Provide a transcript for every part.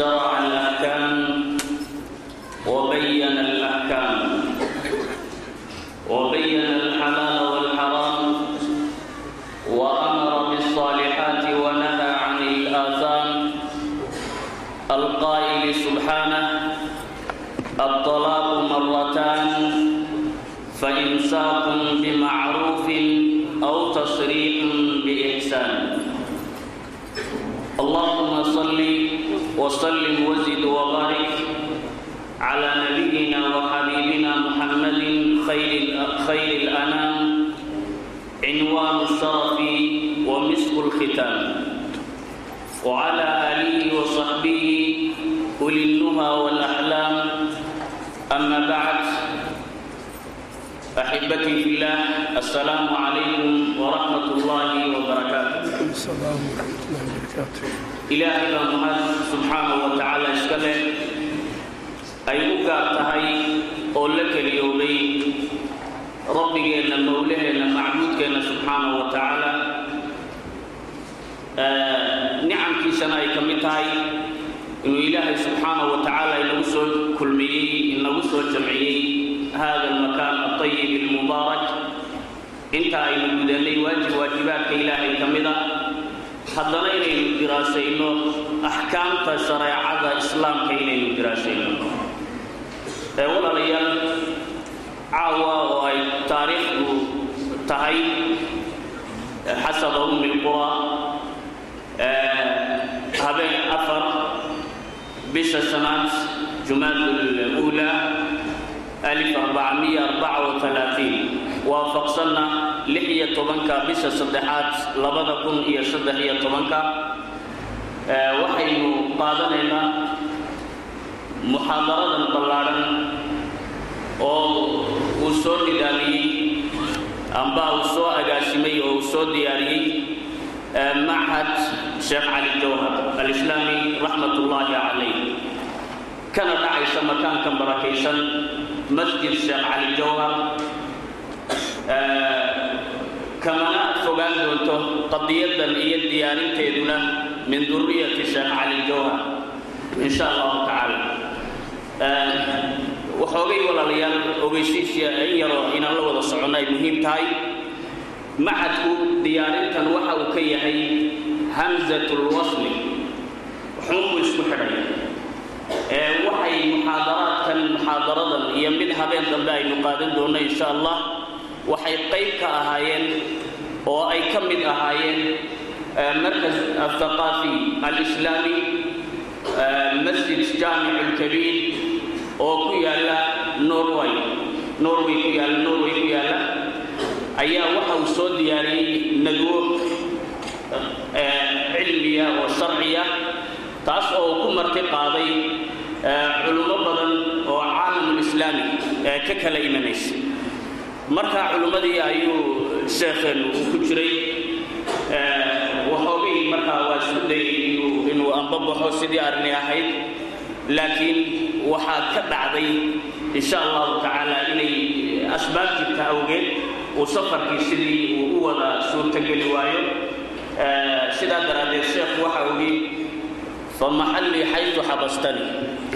شرع الأحكام وبين الأحكام وبين وسلم وزد وبارك على نبينا وحبيبنا محمد خير خير الانام عنوان الشرف ومسك الختام وعلى آله وصحبه اولي النهى والاحلام اما بعد أحبتي في الله السلام عليكم ورحمة الله وبركاته السلام ورحمه الله وبركاته ilaahay baa mahad subxaanahu wa tacaala iska leh. Ay u gaar tahay oo la keliyoobay rabbigeenna mowlaheenna macbuudkeenna subxaanahu wa tacaala nicamkiisana ay ka mid tahay inuu ilaahay subxaanahu wa tacaala inagu soo kulmiyey inagu soo jamciyey hada almakaan altayib almubaarak. Inta aynu gudanay waajib waajibaadka ilaahay ka mid a haddana inaynu diraasayno axkaamta shareecada islaamka inaynu diraasayno. Ee walaalayaal caawa oo ay taariikhdu tahay xasaba ummi lqura habeen afar bisha shanaad jumaad lula alif arbacamiya arbaca wa talaatiin waafaqsanna lix iyo tobanka bisha saddexaad labada kun iyo saddex iyo tobanka. Waxaynu qaadanaynaa muxaadaradan ballaadhan oo uu soo nidaamiyey amba uu soo agaasimay oo uu soo diyaariyey machad sheekh cali jawhar alislaami raxmat ullaahi calayh kana dhacaysa makaankan barakaysan masjid sheekh cali jawhar kamana fogaan doonto qadiyadan iyo diyaarinteeduna min duriyati sheekh cali jawhar in sha allahu tacaala waxoogay walaalayaal ogeysiisya in yaroo inaan la wada soconno ay muhiim tahay. Maxadku diyaarintan waxa uu ka yahay hamzatulwasli xuunbuu isku xidhaya waxay muxaadaraadkan muxaadaradan iyo mid habeen dambe aynu qaadan doonno in sha allah waxay qayb ka ahaayeen oo ay ka mid ahaayeen markas athaqaafi alislaami masjid jaamic lkabiir oo ku yaalla norway norway ku yaalla norway ku yaalla ayaa waxa uu soo diyaariyey nadwo cilmiya oo sharciya taas oo ku marti qaaday culummo badan oo caalamulislaami ka kala imanaysa markaa culimmadii ayuu sheekheen uu ku jiray waxoogay markaa waa isku dayay inuu ambabaxo sidii arni ahayd. Laakiin waxaa ka dhacday insha allahu tacaala inay asbaab jirta awgeed uu safarkii sidii uu u wada suurtogeli waayo. Sidaa daraaddeed sheekhu waxa uu yidhi famaxallii xaytu xabastani.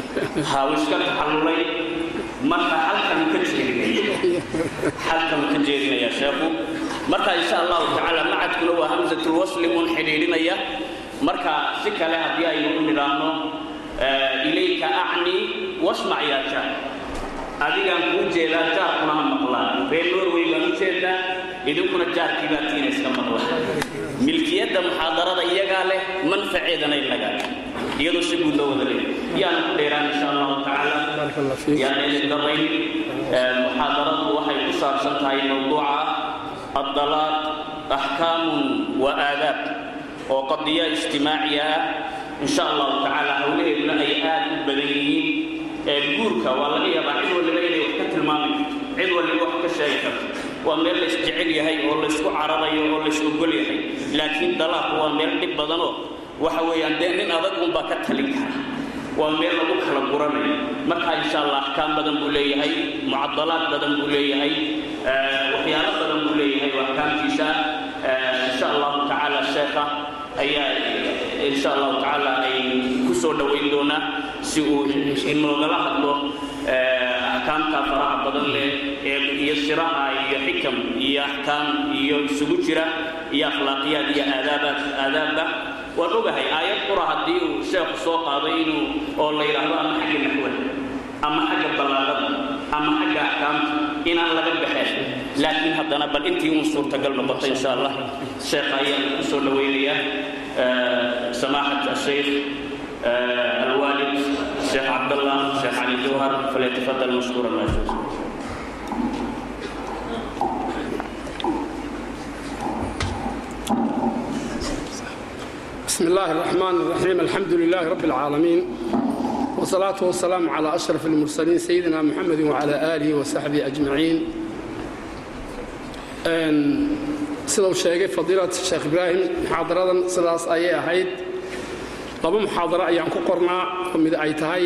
Ha iska taxallulay marka halkan ka jeedinaya sheekhu. Marka insha allahu tacaala macadkuna waa hamsatulwasli un xidhiidhinaya. Marka si kale haddii aynu u nidhaahno ilayka acni wasmac yaa jaar adigaan kuu jeedaa jaarkuna ha maqlaan. Reer norway baan u jeedaa idinkuna jaarkii baa tiina iska maqla milkiyadda muxaadarada iyagaa leh manfaceedana inagaa iyadoo si guud loo wada leeya yaan ku dheeraan insha allahu tacaala yaan idin darayn muxaadaradu waxay ku saabsan tahay mawduuca addalaaq axkaamun wa aadaab oo oh, qadiya ijtimaaciya ah insha allahu tacaala hawlaheeduna ay aad u badan yihiin guurka waa laga yaabaa cid waliba inay wax ka tilmaami cid waliba wax ka sheegi karto waa meel laysjecel yahay oo laysku cararayo oo lays ogol yahay laakiin dalaaqu waa meel dhib badanoo waxa weeyaan dee nin adag unbaa ka talin kara waa meel lagu kala guranayo. Marka insha allah axkaam badan buu leeyahay mucadalaad badan buu leeyahay waxyaalo badan buu leeyahay oo axkaamtiisa insha allahu tacaala sheekha ayaa insha allahu tacaala ay ku soo dhowayn doonaa si uu inoogala hadlo axkaamta faraha badan leh iyo siraha iyo xikam iyo axkaam iyo isugu jira iyo akhlaaqiyaad iyo aadaabaad aadaabba waan ogahay aayad qura haddii uu sheekhu soo qaaday inuu oo la yidhaahdo ama xagga naxwada ama xagga ballaaqada ama xagga axkaamta inaan laga baxeen laakiin haddana bal intii uun suurtagal noqoto insha allah sheekha ayaan ku soo dhowaynayaa samaaxat asheykh alwaalid sheekh cabdallah sheekh cali jawhar falyatafadal mashkuura maashuus بسم الله الرحمن الرحيم الحمد لله رب العالمين والصلاة والسلام على أشرف المرسلين سيدنا محمد وعلى آله وصحبه أجمعين sida uu sheegay fadiilat sheekh ibraahim muxaadaradan sidaas ayay ahayd laba muxaadaro ayaan ku qornaa oo mid ay tahay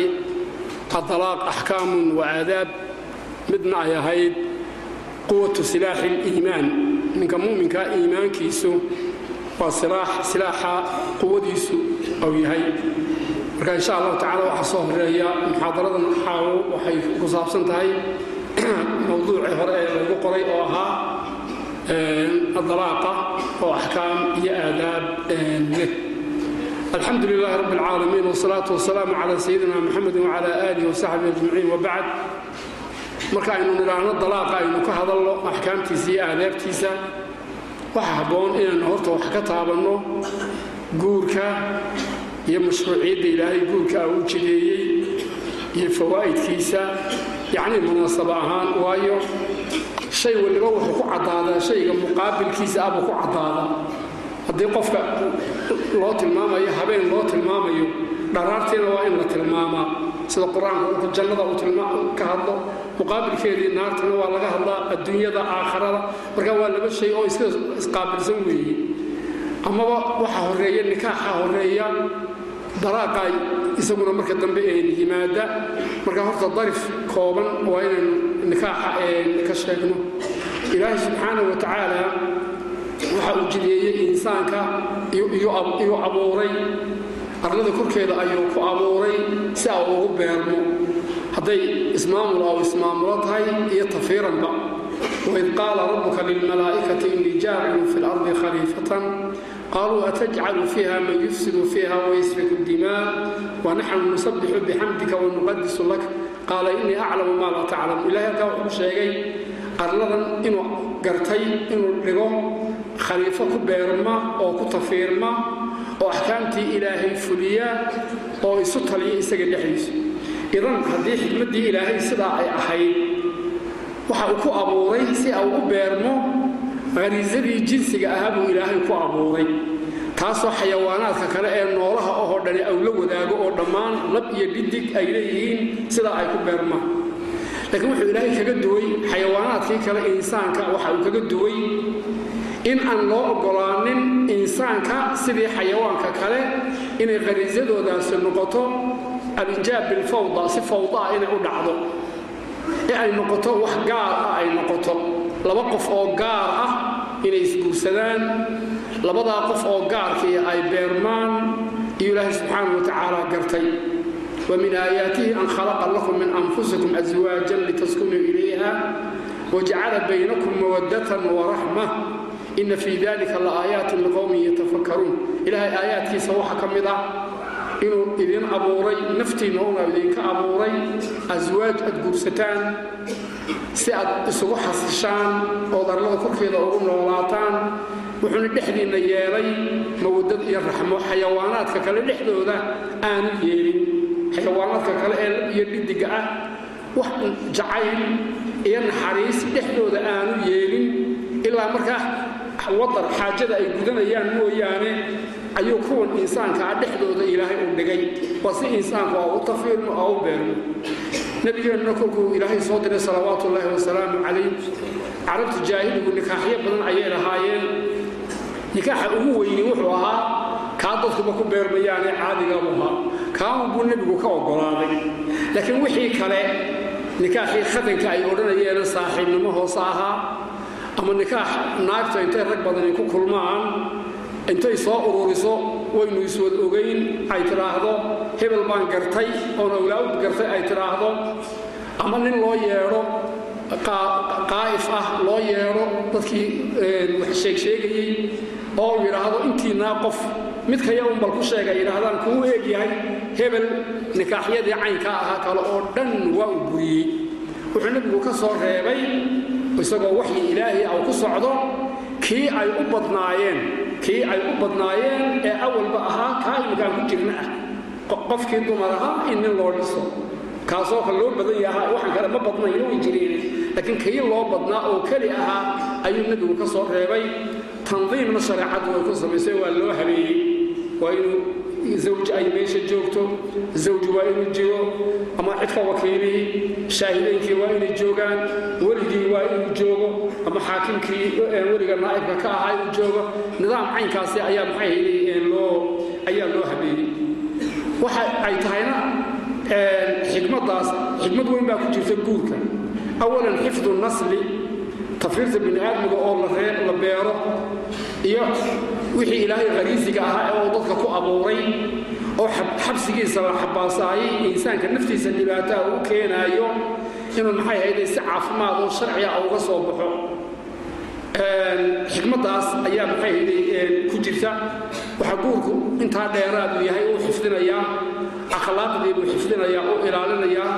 adalaaq axkaamun wa aadaab midna ay ahayd quwatu silaaxi اliimaan ninka mu'minkaa iimaankiisu waa silaaxa quwadiisu ou yahay. Marka insha allahu tacala waxaa soo horreeya muxaadaradan waxay ku saabsan tahay mawduucii hore ee lagu qoray oo ahaa adalaaqa oo axkaam iyo aadaab leh. Alxamdu lilahi rabb اlcaalamiin wsalaatu wasalaamu cala sayidina muxamedi wcala aalihi wasaxbihi ajmaciin wabacd marka aynu nidhaahno dalaaqa aynu ka hadalno axkaamtiisa iyo aadaabtiisa waxa habboon inaynu horta wax ka taabanno guurka iyo mashruuciyadda ilaahay guurka u jideeyey iyo fawaa'idkiisa yacnii munaasaba ahaan waayo shay waliba wuxuu ku caddaadaa shayga muqaabilkiisa abuu ku caddaadaa. Haddii qofka loo tilmaamayo habeen loo tilmaamayo dharaarteeda waa in la tilmaamaa sida qur'aanka jannada uu ka hadlo muqaabilkeedii naartana waa laga hadlaa adduunyada aakharada marka waa laba shay oo iska isqaabilsan weeye amaba waxa horreeya nikaaxa horreeya daraaqa isaguna marka dambe yimaada. Marka horta darif kooban waa inaynu nikaaxa ka sheegno. Ilaahay subxaana wa tacaala waxa uu jideeyey insaanka iyuu abuuray arlada korkeeda ayuu ku abuuray si a ugu beermo hadday ismaamul aw ismaamulo tahay iyo tafiiranba. Waid qaala rabbuka lilmalaa'ikati innii jaacilun fi lardi khaliifatan. Qaluu atajcalu fiiha man yufsidu fiiha wayasfiku dimaa wanaxnu nusabixu bixamdika wanuqadisu lak. Qaala innii aclamu maa laa taclam ilahay halkaa wuxuu sheegay arladan inuu gartay inuu dhigo khaliifo ku beerma oo ku tafiirma oo axkaamtii ilaahay fuliya oo isu taliya isaga dhexdiisa. Idan haddii xikmaddii ilaahay sidaa ay ahayd waxa uu ku abuuray si au u beermo khariisadii jinsiga ahaa buu ilaahay ku abuuray. Taasoo xayawaanaadka kale ee noolaha ohoo dhani aw la wadaago oo dhammaan lab iyo dhidig ay leeyihiin sidaa ay ku beermaan laakiin wuxuu ilaahay kaga duway xayawaanaadkii kale insaanka waxa uu kaga duway in aan loo oggolaanin insaanka sidii xayawaanka kale inay khariisadoodaasi noqoto alinjaab bilfawda si fawdaa inay u dhacdo. Ee ay noqoto wax gaar ah ay noqoto. Laba qof oo gaar ah inay isguursadaan labadaa qof oo gaarkii ay beermaan iyo ilaahay subxaana wa tacaala gartay. Wa min aayaatihi an khalaqa lakum min anfusikum aswaajan litaskunuu ilayha wajacala baynakum mawaddatan waraxma ina fii dalika la aayaatin liqowmin yatafakkaruun ilaahay aayaadkiisa waxaa ka mid ah inuu idin abuuray naftiinna una idinka abuuray aswaaj aad guursataan si aad isugu xasishaan ood arlada korkeeda ugu noolaataan. Wuxuuna dhexdiinna yeelay mawadad iyo raxmo. Xayawaanaadka kale dhexdooda aanu yeelin. Xayawaanaadka kale ee iyo dhidiga ah wax jacayl iyo naxariis dhexdooda aanu yeelin. Ilaa markaa wadar xaajada ay gudanayaan mooyaane ayuu kuwan insaanka ah dhexdooda ilaahay u dhigay. Waa si insaanku oo u tafiirmo oo u beermo nabigeenna kolkuu ilaahay soo diray salawaatu ullaahi wasalaamu calayh carabta jaahiligu nikaaxyo badan ayay lahaayeen. Nikaaxa ugu weyni wuxuu ahaa kaa dadkuba ku beermayaane caadigabu ahaa. Nebigu ka oggolaaday laakiin wixii kale nikaaxii khadanka ay odhanayeen saaxiibnimo hoose ahaa ama nikaax naagta intay rag badani ku kulmaan intay soo ururiso waynu iswad ogayn ay tidhaahdo hebel baan gartay oon awlaawd gartay ay tidhaahdo ama nin loo yeedho qaa'if ah loo yeedho dadkii wax sheegsheegayey oo yidhaahdo intiinaa qof mid kaya un bal ku sheega yidhaahdaan kuu eeg yahay hebel nikaaxyadii caynkaa ahaa kale oo dhan waa uu buriyey. Wuxuu nebigu ka soo reebay isagoo waxyi ilaahi au ku socdo kii ay u badnaayeen kii ay u badnaayeen ee awalba ahaa kaa imminkaan ku jirna ah qofkii dumar ahaa in nin loo dhiso. Kaasoo kale loo badan yahaa waxaan kale ma badnayn way jireen laakiin kii loo badnaa oo keli ahaa ayuu nebigu ka soo reebay. Tandiimna shareecaddu way ku samaysay waa loo habeeyey. Waa inuu zawj ay meesha joogto zawju waa inuu jiro ama cid ka wakiilihii shaahidaynkii waa inay joogaan weligii waa inuu joogo ama xaakimkii weliga naa'ibka ka ahaa inuu joogo nidaam caynkaasi ayaa maxay loo ayaa loo habeeyey waxa ay tahayna xikmaddaas xikmad weyn baa ku jirta guurka awalan xifdu nasli tafriirta bini aadmiga oo la beero iyo wixii ilaahay khariisiga ahaa ee uu dadka ku abuuray oo xabsigiisa la xabaasaayay insaanka naftiisa dhibaataa uu keenaayo inuu maxay hayday si caafimaad oo sharciga uga soo baxo. Xikmaddaas ayaa maxay hayday ku jirta. Waxaa guurku intaa dheeraadu yahay uu xifdinayaa akhlaaqdii buu xifdinayaa uu ilaalinayaa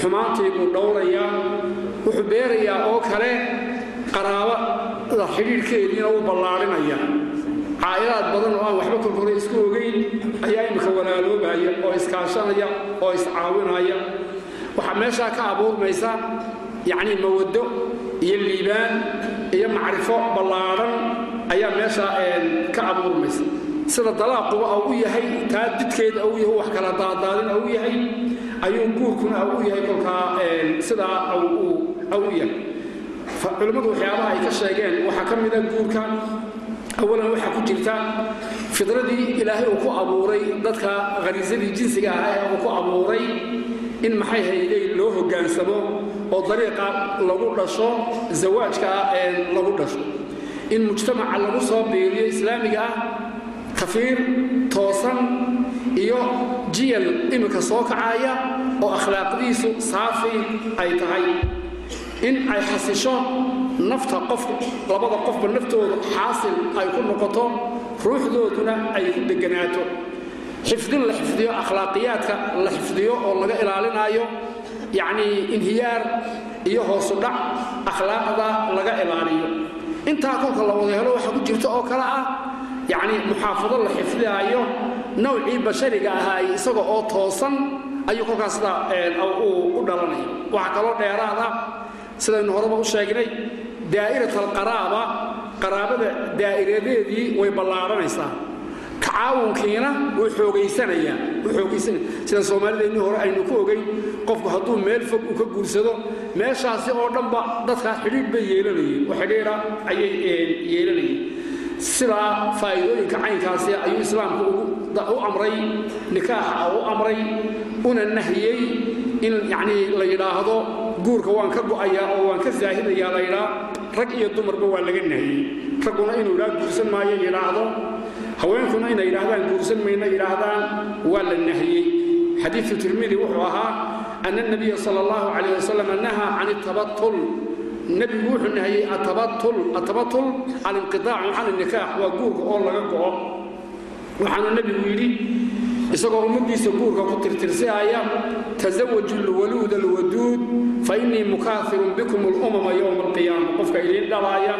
xumaantii buu dhowrayaa wuxuu beerayaa oo kale qaraabada xidhiidhkeediina uu ballaarhinaya caa'ilaad badan oo aan waxba korkore isku ogayn ayaa imminka walaaloobaya oo iskaashanaya oo iscaawinaya. Waxaa meeshaa ka abuurmaysa yacnii mawaddo iyo liibaan iyo macrifo ballaadhan ayaa meeshaa ka abuurmaysa. Sida dalaaquba au u yahay taa didkeeda au yahay wax kala daadaadin au u yahay ayuu guurkuna au u yahay kolkaa sidaa au u yahay culimmadu waxyaabaha ay ka sheegeen waxaa ka mida guurka awalan waxaa ku jirta fidradii ilaahay uu ku abuuray dadka khariisadii jinsiga ahaa ee uu ku abuuray in maxay hayday loo hoggaansamo oo dariiqa lagu dhasho zawaajka lagu dhasho. In mujtamaca lagu soo biiriyo islaamiga ah tafiir toosan iyo jiyal iminka soo kacaya oo akhlaaqdiisu saafi ay tahay in ay xasisho nafta qof labada qofba naftooda xaasil ay ku noqoto ruuxdooduna ay ku deganaato xifdin la xifdiyo akhlaaqiyaadka la xifdiyo oo laga ilaalinaayo yacnii inhiyaar iyo hoosudhac akhlaaqda laga ilaaliyo. Intaa kolka la wada helo waxaa ku jirta oo kale ah yacnii muxaafado la xifdinaayo nawcii bashariga ahaa isaga oo toosan ayuu kolkaas sidaa u dhalanaya waxaa kaloo dheeraad ah sidaynu horeba u sheegnay daa'irat alqaraaba qaraabada daa'iradeedii way ballaadhanaysaa tacaawunkiina wuu xoogaysanayaa wuu xoogaysanaya sida soomaalideennii hore aynu ku ogayn qofku hadduu meel fog uu ka guursado meeshaasi oo dhanba dadkaas xidhiidh bay yeelanayeen. Oo xidhiidha ayay yeelanayeen. Sidaa faa'iidooyinka caynkaasi ayuu islaamku u amray nikaaxa u amray una nahiyey in yacnii la yidhaahdo guurka waan ka go'ayaa oo waan ka saahidayaa la yidhaa rag iyo dumarba waa laga nahiyey. Ragguna inuu idhaa guursan maayo yidhaahdo haweenkuna inay yidhaahdaan guursan mayna yidhaahdaan waa la nahiyey. Xadiidu tirmidi wuxuu ahaa ana nabiya sala allahu calayh wasalam nahaa can itabatul nebigu wuxuu nahiyey atabatul atabatul alinqitaacu can nikaax. Waa guurka oo laga go'o. Waxaanu nebigu yidhi isagoo ummaddiisa guurka ku tirtirsiaya tasawaju lwaluud alwaduud fa innii mukaafirun bikum alumama yowma alqiyaama qofka idiin dhalaaya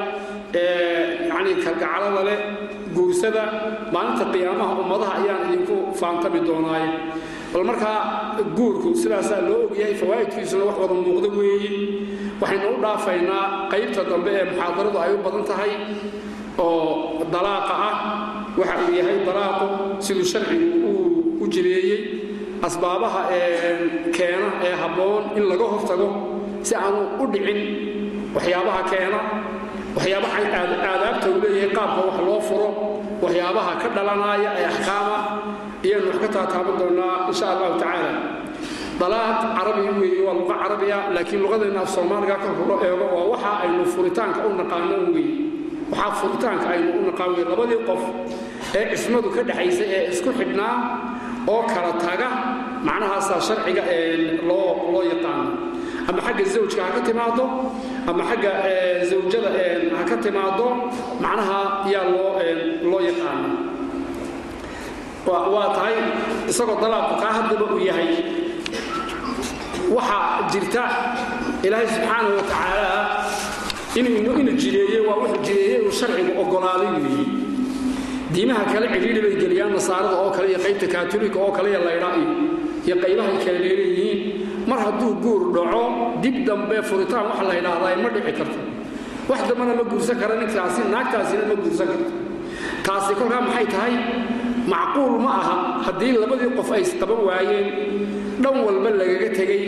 ee yacnii kalgacalada leh guursada maalinta qiyaamaha ummadaha ayaan idinku faantami doonaaye bal markaa guurku sidaasaa loo ogyahay fawaa'idkiisuna wax wada muuqda weeye waxaynu u dhaafaynaa qaybta dambe ee muxaadaradu ay u badan tahay oo dalaaqa ah. Waxa uu yahay dalaaqu siduu sharcigu u jireeyey asbaabaha ee keena ee habboon in laga hortago si aanu u dhicin waxyaabaha keena. Waxyaabaha aadaabta uu leeyahay qaabka wax loo furo waxyaabaha ka dhalanaya ee axkaama iyanu wax ka taataaban doonnaa insha allahu tacaala. Dalaaq carabi weeye waa luqa carabiya laakiin luqadeenna af soomaaliga loo eego waa waxa aynu furitaanka u naqaano weeye waxaa furitaanka aynu u naqaan weye labadii qof ee cismadu ka dhexaysa ee isku xidhnaa oo kala taga macnahaasaa sharciga loo loo yaqaano. Ama xagga zawjka ha ka timaado ama xagga zawjada ha ka timaado macnaha yaa loo loo yaqaana waa tahay isagoo dalaaqu kaa haddaba uu yahay. Waxaa jirta ilaahay subxaanahu wa tacaala inuu inu jireeye waa wuxuu jireeyey uu sharcigu oggolaaday weeye diimaha kale cidhiidhi bay geliyaan nasaarada oo kale iyo qaybta kaatolika oo kale iyo laydhaa iyo qaybahay kale leeleeyihiin mar hadduu guur dhaco dib dambe furitaan waxa la ydhaahdaa ma dhici karto. Wax dambana ma guursan kara ninkaasi naagtaasina ma guursan karto. Taasi kolkaa maxay tahay? Macquul ma aha. Haddii labadii qof ay isqaban waayeen dhan walba lagaga tegey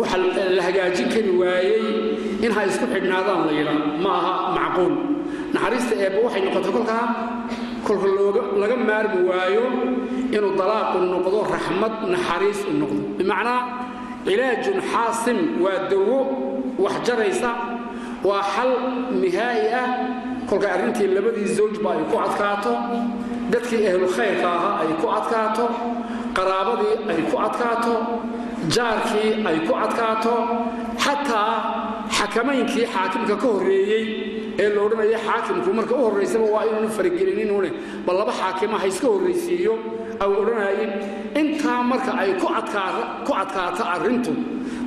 waxa la hagaajin kari waayey in ha isku xidhnaadaan la yidhaa ma aha macquul. Naxariista eebba waxay noqotay kolkaa kolka laga maarmi waayo inuu dalaaqu noqdo raxmad naxariis u noqdo. Bimacnaa cilaajun xaasim waa dawo wax jaraysa waa xal nihaa'i ah. Kolka arrintii labadii zawjba ay ku adkaato dadkii ahlulkhayrka ahaa ay ku adkaato qaraabadii ay ku adkaato jaarkii ay ku adkaato xataa xakamaynkii xaakimka ka horreeyey ee la odhanaya xaakimku. Marka u horraysaba waa inuuna faragelinninune bal laba xaakima ha iska horraysiiyo au odhanayay intaa marka ay ku adkaato arrintu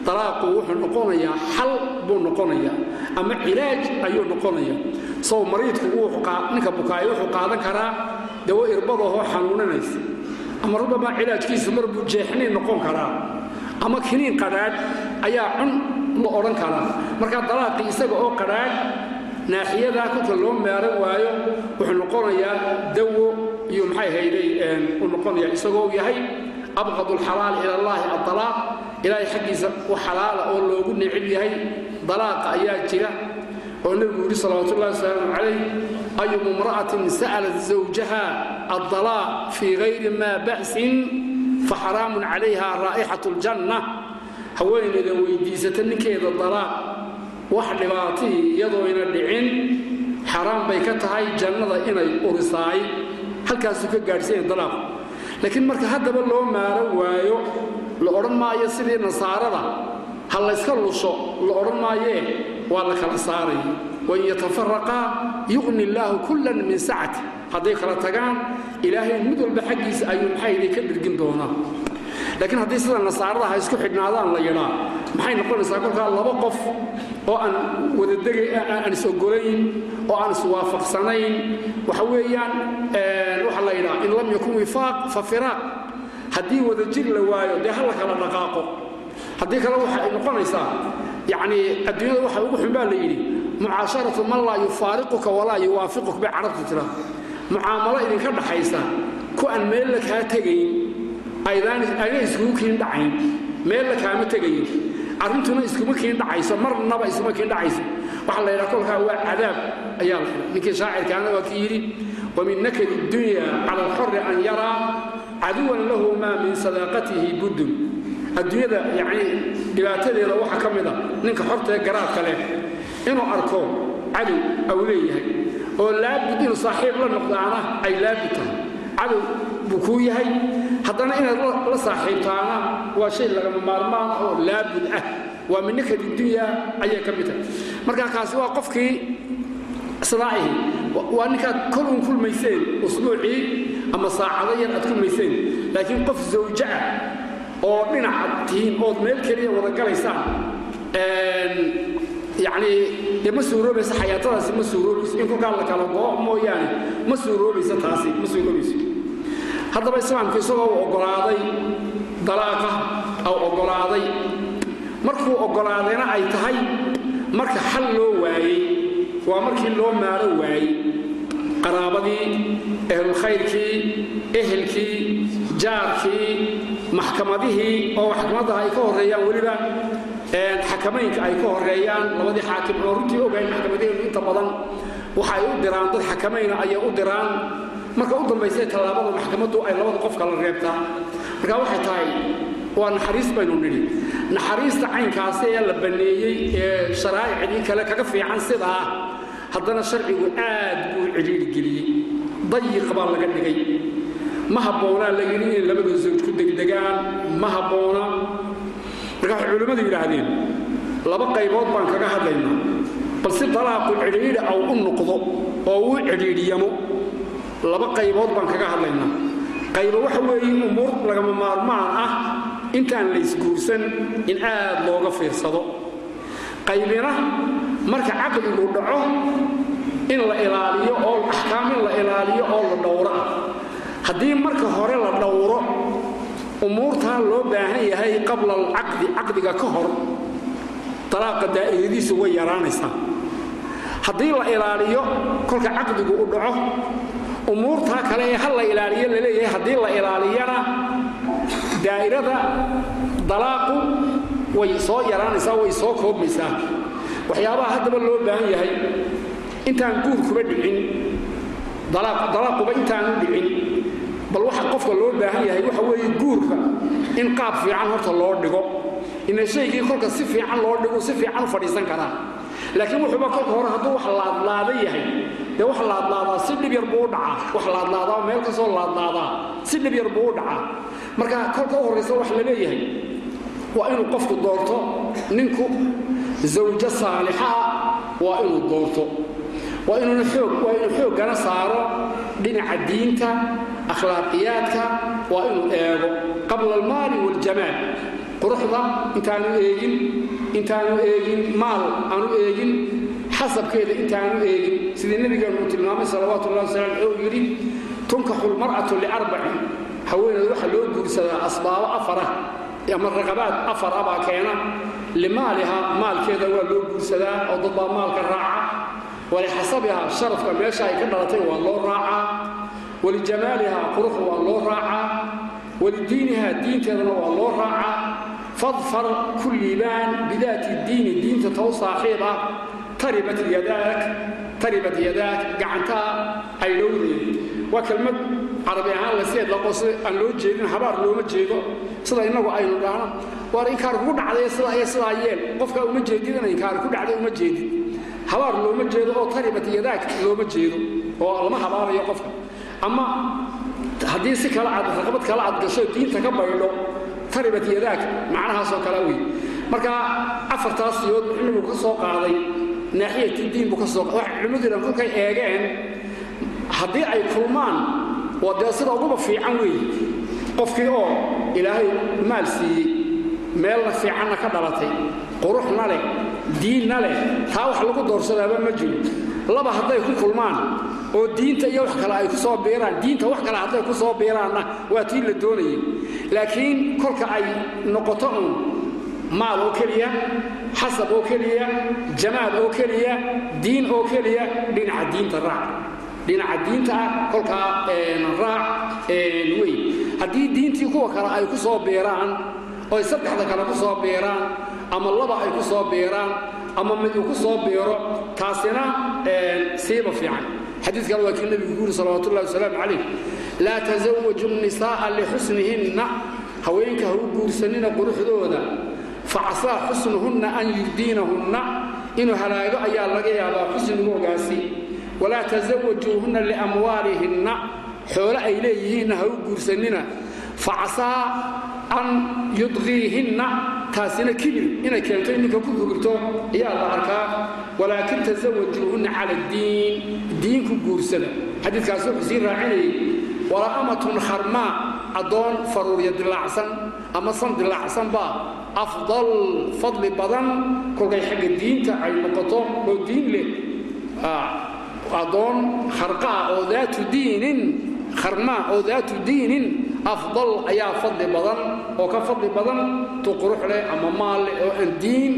dalaaqu wuxuu noqonayaa xal buu noqonayaa ama cilaaj ayuu noqonaya sow mariidku ninka bukaaya wuxuu qaadan karaa dawo irbadahoo xanuunanaysa. Ama rubamaa cilaajkiisu mar buu jeexniin noqon karaa. Ama kiniin qadhaadh ayaa cun la odhan karaa. Markaa dalaaqii isaga oo qadhaadh naaxiyadaa kolka loo maaran waayo wuxuu noqonayaa dawo iyo maxay hayday uu noqonaya isagoo yahay abqadu alxalaal ila allaahi adalaaq ilaahay xaggiisa u xalaala oo loogu necib yahay dalaaqa ayaa jira oo nebigu yidhi salawatu ullahi wasalaamu calayh ayumu imra'atin sa'alat zawjaha addalaaq fii gayri maa ba'sin faxaraamun calayha raa'ixatu ljanna haweenayda weydiisata ninkeeda dalaaq wax dhibaatihii iyadooyna dhicin xaraam bay ka tahay jannada inay urisaay halkaasuu ka gaadhsanya dalaaqu laakiin marka haddaba loo maaran waayo la odhan maayo sidii nasaarada ha layska lusho la odhan maayee waa la kala saaraya wain yatafaraqaa yuqni illaahu kullan min sacati hadday kala tagaan ilaahay mid walba xaggiisa ayuu maxayday ka dhirgin doonaa? Laakiin haddii sida nasaarada ha isku xidhnaadaan la yidhaa maxay noqonaysaa kolkaa laba qof oo aan wadadegay aan is-ogolayn oo aan iswaafaqsanayn waxa weeyaan waxaa la yidhaha in lam yakun wifaaq fa haddii wadajir la waayo dee ha la kala dhaqaaqo. Haddii kale waxa ay noqonaysaa yacnii adduunyada waxa ugu xun baa la yidhi mucaasharatu man laa yufaariquka walaa yuwaafiquk bay carabtu tira. Mucaamalo idinka dhaxaysa ku aan meel la kaa tegayn ayna iskugu kiin dhacayn. Meel la kaama tegayin arrintuna iskuma kiin dhacayso marnaba iskuma kiin dhacayso. Waxaa la yidhaha kolkaa waa cadaab ayaa ninkii shaacirkaana waa kii yidhi wamin nakadi dunya cala alxorri an yaraa caduwan lahu maa min sadaaqatihi buddun. Adduunyada yacnii dhibaatadeeda waxaa ka mid a ninka xortae garaadka leh inuu arko cadow au leeyahay oo laabud inuu saaxiib la noqdaana ay laabud tahay. Cadow buu kuu yahay. Haddana inaad la saaxiibtaana waa shay lagama maarmaan oo laabud ah. Waa min nakadi dunya ayay ka mid tahay. Marka kaasi waa qofkii sidaa'ihi waa ninkaad kol kulmayseen usbuucii ama saacado yar aad kulmayseen. Laakiin qof zawja ah oo dhinacaad tihiin ood meel keliya wada galaysaan yacnii dee ma suuroobaysa xayaatadaasi ma suuroobayso in kolkaa la kala goo mooyaane ma suuroobaysa taasi ma suuroobayso haddaba islaamku isagoo u oggolaaday dalaaqa au oggolaaday markuu oggolaadayna ay tahay marka xal loo waayey waa markii loo maaro waayey. Qaraabadii ehlulkhayrkii ehelkii jaarkii maxkamadihii oo maxkamadaha ay ka horreeyaan weliba xakamaynka ay ka horreeyaan labadii xaakim oo runtii ogahay maxkamadaheenu inta badan waxa ay u diraan dad xakamayna ayay u diraan marka u dambaysa tallaabada maxkamaddu ay labada qof kala reebtaa marka waxay tahay waa naxariis baynu nidhi. Naxariista caynkaasi ee la banneeyey ee sharaa'icdii kale kaga fiican sidaa haddana sharcigu aad buu cidhiiri geliyey. Dayiq baa laga dhigay. Ma habboonaa la yidhi inay labada zawj ku degdegaan. Ma habboona marka waxay culimmadu yidhaahdeen laba qaybood baan kaga hadlaynaa. Bal dalaaqu cidhiidhi aw u noqdo oo uu cidhiidhiyamo laba qaybood baan kaga hadlaynaa. Qaybo waxa weeye umuur lagama maarmaan ah intaan laysguursan in aad looga fiirsado. Qaybina marka caqdigu dhaco in la ilaaliyo oo axkaam in la ilaaliyo oo la dhowro. Ah haddii marka hore la dhowro umuurtaa loo baahan yahay qabla alcaqdi caqdiga ka hor dalaaqa daa'iradiisu way yaraanaysaa. Haddii la ilaaliyo kolka caqdigu u dhaco umuurtaa kale ee ha la ilaaliyo la leeyahay haddii la ilaaliyana daa'irada dalaaqu way soo yaraanaysaa way soo koobmaysaa. Waxyaabaha haddaba loo baahan yahay intaan guurkuba dhicin dalaaquba intaanu dhicin bal waxa qofka loo baahan yahay waxa weeye guurka in qaab fiican horta loo dhigo ina shaygii kolka si fiican loo dhigu si fiican u fadhiisan karaa laakiin wuxuuba kolka hore hadduu wax laadlaada yahay dee wax laadlaadaa si dhib yar buu dhacaa. Wax laadlaadaa meel ka soo laadlaadaa si dhib yar buu dhacaa. Marka kolka u horraysa wax la leeyahay waa inuu qofku doorto ninku zawjo saalixaa waa inuu doorto. Waa inuu xooggana saaro dhinaca diinta akhlaaqiyaadka waa inuu eego qabla almaali waljamaal quruxda intaanu eegin intaanu eegin maal aanu eegin xasabkeeda intaanu eegin. Sidii nebigeenu uu tilmaamay salawaatu ullahi wasalam oo yidhi tunkaxu lmar'atu liarbacin haweeneed waxaa loo guursadaa asbaabo afarah ama raqabaad afar abaa keena. Limaaliha maalkeeda waa loo guursadaa oo dad baa maalka raaca. Walixasabiha sharafka meesha ay ka dhalatay waa loo raacaa walijamaaliha quruxda waa loo raacaa walidiiniha diinteedana waa loo raacaa fadfar ku liibaan bidaati diini diinta tow saaxiib ah taribat yadaak taribat yadaak gacantaa ay dhowdeed waa kelmad carabi ahaan la seed laqo si aan loo jeedin habaar looma jeedo sida innagu aynu dhahno waar inkaar kugu dhacday sidaa iyo sidaa yeel qofkaa uma jeedidana inkaar ku dhacday uma jeedid habaar looma jeedo oo taribat yadaak looma jeedo oo lama habaarayo qofka ama haddii si kale aad raqbad kale aad gasho diinta ka baydho taribat yadaak macnahaasoo kale wey marka afartaas siyood cilmigu ka soo qaaday naaxiyati diin buu ka soo qaaday. Culimmaduna kolkay eegeen haddii ay kulmaan waa dee sida uguba fiican weeye qofkii oo ilaahay maal siiyey meelna fiicanna ka dhalatay quruxna leh diinna leh taa wax lagu doorsadaaba ma jiro. Laba hadday ku kulmaan oo diinta iyo wax kale ay ku soo biiraan diinta wax kale hadday ku soo biiraanna waa tii la doonayay laakiin kolka ay noqoto uun maal oo keliya xasab oo keliya jamaal oo keliya diin oo keliya dhinaca diinta raac. Dhinaca diinta ah kolkaa raac wey haddii diintii kuwa kale ay ku soo biiraan oy saddexda kale ku soo biiraan ama laba ay ku soo biiraan ama mid uu ku soo biiro taasina siiba fiican. Xadiikan waa kii nabigu ku yuri salawat ullahi wasalaamu calayh laa tasawaju nisaaa lixusnihinna. Haweenka ha u guursanina quruxdooda. Facasaa xusnuhunna an yurdiinahunna inuu halaago ayaa laga yaabaa xusnigoogaasi walaa tasawajuuhunna liamwaalihinna. Xoolo ay leeyihiinna ha u guursanina. Facasaa an yudqiihinna. Taasina kibir. Inay keento ninka ku hugurto ayaa la arkaa. Walaakin tasawajuuhunna cala diin diin ku guursada. Xadiikaas wuxuu sii raacinayay walaamatun kharmaa addoon faruurya dilaacsan ama san dilaacsan baa afdal fadli badan kolkay xagga diinta ay noqoto oo diin leh. Addoon kharqaa oo daatu diinin kharmaa oo daatu diinin afdal ayaa fadli badan oo ka fadli badan tu qurux leh ama maal oo aan diin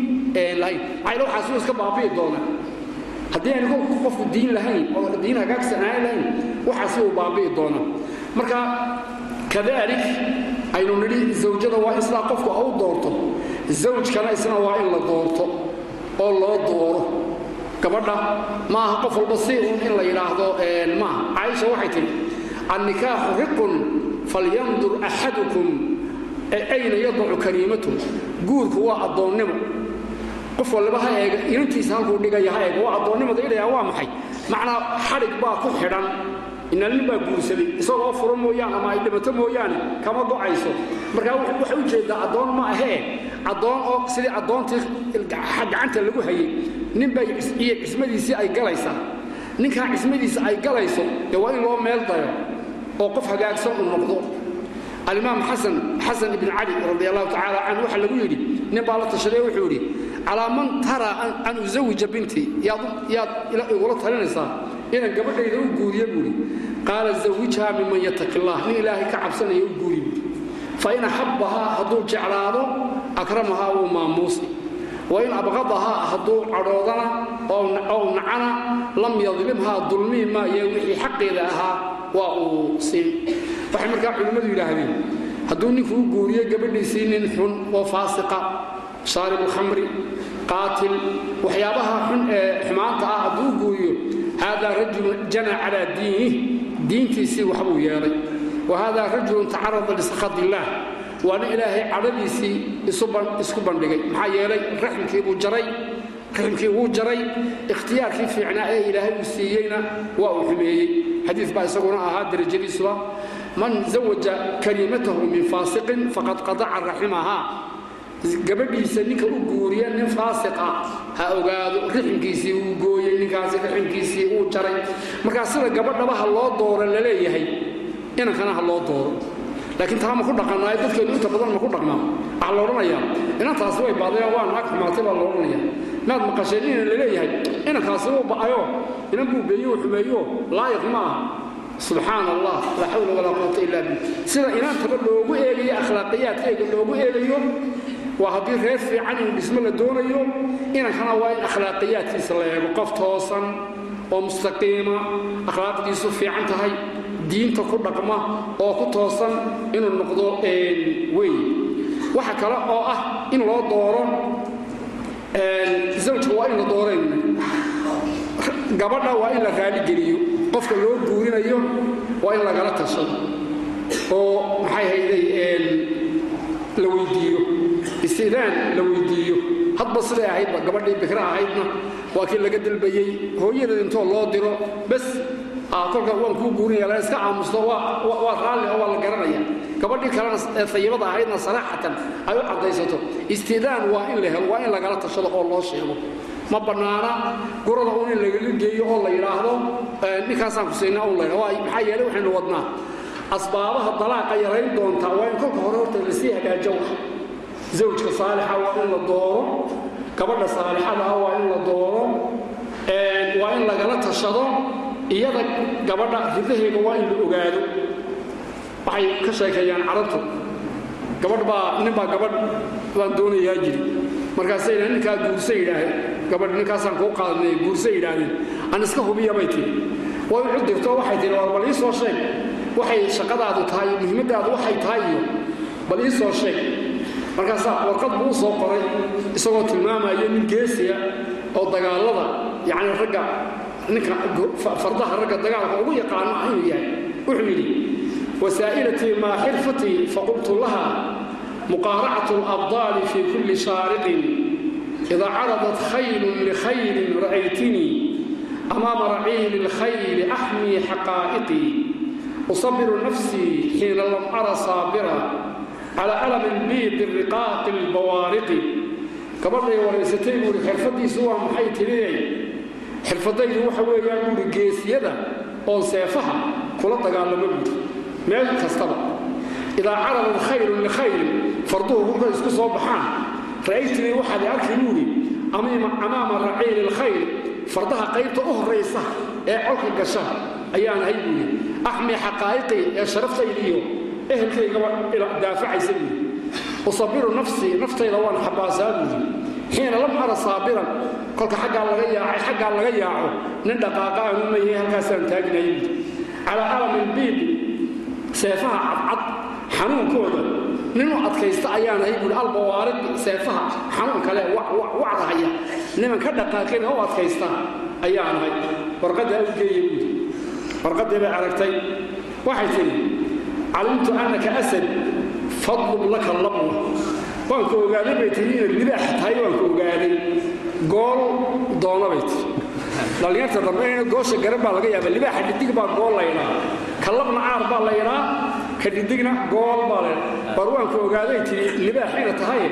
lahayn. Maxayna waxaas wuu iska baabi'i doonaa haddii aan qofku diin lahayn oo diin hagaagsan aan lahayn waxaasi uu baabi'i doonaa marka kadalik aynu nidhi zawjada waa sidaa qofku u doorto. Zawjkana isna waa in la doorto oo loo dooro. Gabadha ma qof walba si in la yidhaahdo maaha caaisha waxay tihi annikaaxu riqun falyandur axadukum ayna yadacu kariimatu. Guurku waa addoonnimo. Qof waliba ha eega inantiisa halkuu dhigaya ha eega waa addoonnimada idhayaa waa maxay? Macnaa xadhig baa ku xidhan inaa nin baa guursaday isagoo furo mooyaane ama ay dhimato mooyaane kama go'ayso. Markaa waxay u jeeddaa addoon ma ahee addoon oo sidii addoontii gacanta lagu hayay ninbay iyo cismadiisii ay galaysaa ninkaa cismadiisa ay galayso dee waa in loo meel dayo oo qof hagaagsan uu noqdo. Alimaam xasan ibn cali radi allahu tacaala canhu waxaa lagu yidhi nin baa la tashaday wuxuu yidhi calaa man taraa an usawija bintii yaad igula talinaysaa inaan gabadhayda u guuriye buuhi qaala zawijhaa miman yataki allah nin ilaahay ka cabsanaya u guuri. Buui fain axabbahaa hadduu jeclaado akramahaa wuu maamuusi wain abqadahaa hadduu cadhoodana ow nacana lam yadlimhaa dulmii maaye wixii xaqeeda ahaa waa uu siin. Waxay markaa culimmadu yidhaahdeen hadduu ninku u guuriyo gabadhiisii nin xun oo faasiqa shaaribu khamri qaatil waxyaabaha xumaanta ah hadduu guuriyo haadaa rajulun jana calaa diinih diintiisii waxbuu yeelay wa rajulun tacarada lisakhat illaah waa nin ilaahay cadhadiisii isku bandhigay maxaa yeelay raximkii wuu jaray ikhtiyaarkii fiicnaa ee ilaahay uu siiyeyna waa uu xumeeyey xadiis baa isaguna ahaa darajadiisuba man zawaja kalimatahu min faasiqin faqad qadaca raximahaa gabadhiisa ninka u guuriya nin faasiqa ha ogaado riximkiisii wuu gooyey ninkaasi riximkiisii uu jaray. Markaa sida gabadhaba ha loo dooro la leeyahay inankana ha loo dooro. Laakiin taa ma ku dhaqanaayo dadkeenu inta badan ma ku dhaqmaa waxaa la odhanayaa. Way baadayaan waa naag baa la maad maqasheen inan la leeyahay inankaasi wuu ba'ayo inan buu beeyo xumeeyo laayiq ma ah subxaan allah laa xawla walaa quwata illa billah. Sida inaantaba loogu eegayo akhlaaqiyaadkeega loogu eegayo waa haddii reer fiican in dhismo la doonayo inankana waa in akhlaaqiyaadkiisa la eego. Qof toosan oo mustaqiima akhlaaqdiisu fiican tahay diinta ku dhaqma oo ku toosan inuu noqdo wey waxa kale oo ah in loo dooro zawjka waa in la dooreen. Gabadha waa in la raaligeliyo qofka loo guurinayo waa in lagala tashado oo maxay hayday la weydiiyo istidaan la weydiiyo. Hadba siday ahaydba gabadhii bikra ahaydna. Waa kii laga dalbayey. Hooyadeed intoo loo diro bas kolka waan kuu guurinaya la iska aamusto waa raalli oo waa la garanaya gabadhii kalena ee ayibada ahaydna saraaxatan ay u caddaysato. Istidaan waa in la helo waa in lagala tashado oo loo sheego. Ma bannaana gurada un in lagaga geeyo oo la yidhaahdo ninkaasaan kusaynaa un la maxaa yeelay waxaynu wadnaa. Asbaabaha dalaaqa yarayn doontaa waa in kolka hore horta la sii hagaajo zawjka saalixa waa in la dooro. Gabadha saalixada ah waa in la dooro. Waa in lagala tashado. Iyada gabadha ridaheega waa in la ogaado. Waxay ka sheekeeyaan carabtu. Gabadh baa nin baa gabadh baan doonayaa jiri. Markaasay ninkaa guursa yidhaaheen gabadh ninkaasaan kuu qaadnay guursa yidhaahdeen. Aan iska hubiya bay tiri. Way u dirto waxay tihi war bal ii soo sheeg. Waxay shaqadaadu tahay muhiimadaadu waxay tahay iyo bal ii soo sheeg markaasaa warqad buu soo qoray isagoo tilmaamaya nin geesiya oo dagaalada yacni ragga ninka fardaha ragga dagaalka ugu yaqaano ah inuu yahay wuxuu yidhi wasaa'ilatii maa xirfatii faqultu laha muqaaracatu alabdaali fii kulli shaariqin. Idaa caradat khaylun likhaylin ra'aytinii amaama raciili lkhayli axmii xaqaa'iqii usabiru nafsii xiina lam ara saabira calى alami lbiidi riqaaqi lbawaariqi gabadhay waraysatay buuhi xirfadiisu waa maxay tiriyey? Xirfadaydu waxa weeyaan buuhi geesiyada oon seefaha kula dagaalamo buuhi meel kastaba. Idaa caradat khayrun likhaylin farduhu markay isku soo baxaan. Ra'aytinii waxaad arki buuhi amaama raciili lkhayl fardaha qaybta u horraysa ee colka gasha ayaan ahay buuhi axmi xaqaa'iqii ee sharaftaydiiyo ehelkaygaba daafacaysa buuhi usabiru nafsii naftayda waan xabaasaa buuhi xiina lam ara saabiran kolka aggaa laga yaacay xaggaa laga yaaco nin dhaqaaqa aanu mayahay halkaasaan taagnaya buuhi calaa alami lbiid seefaha cadcad xanuunkooda ninuu adkaysta ayaanahay buuhi albawaariqi seefaha xanuun kale wacdahaya niman ka dhaqaaqina u adkaysta ayaanahay warqaddaa u geeya buuhi warqaddii bay aragtay. Waxay tidhi calimtu annaka asad fadlub laka labwa waan ku ogaaday bay tii inaad libaax tahay waan ku ogaaday gool doona bay tii dhallinyarta dambe goosha garan baa laga yaaba libaaxa dhidig baa gool laydhaa ka labna caar baa laydhaa ka dhidigna gool baa laydhaa barwaanku ogaaday tidhi libaaxayna tahay.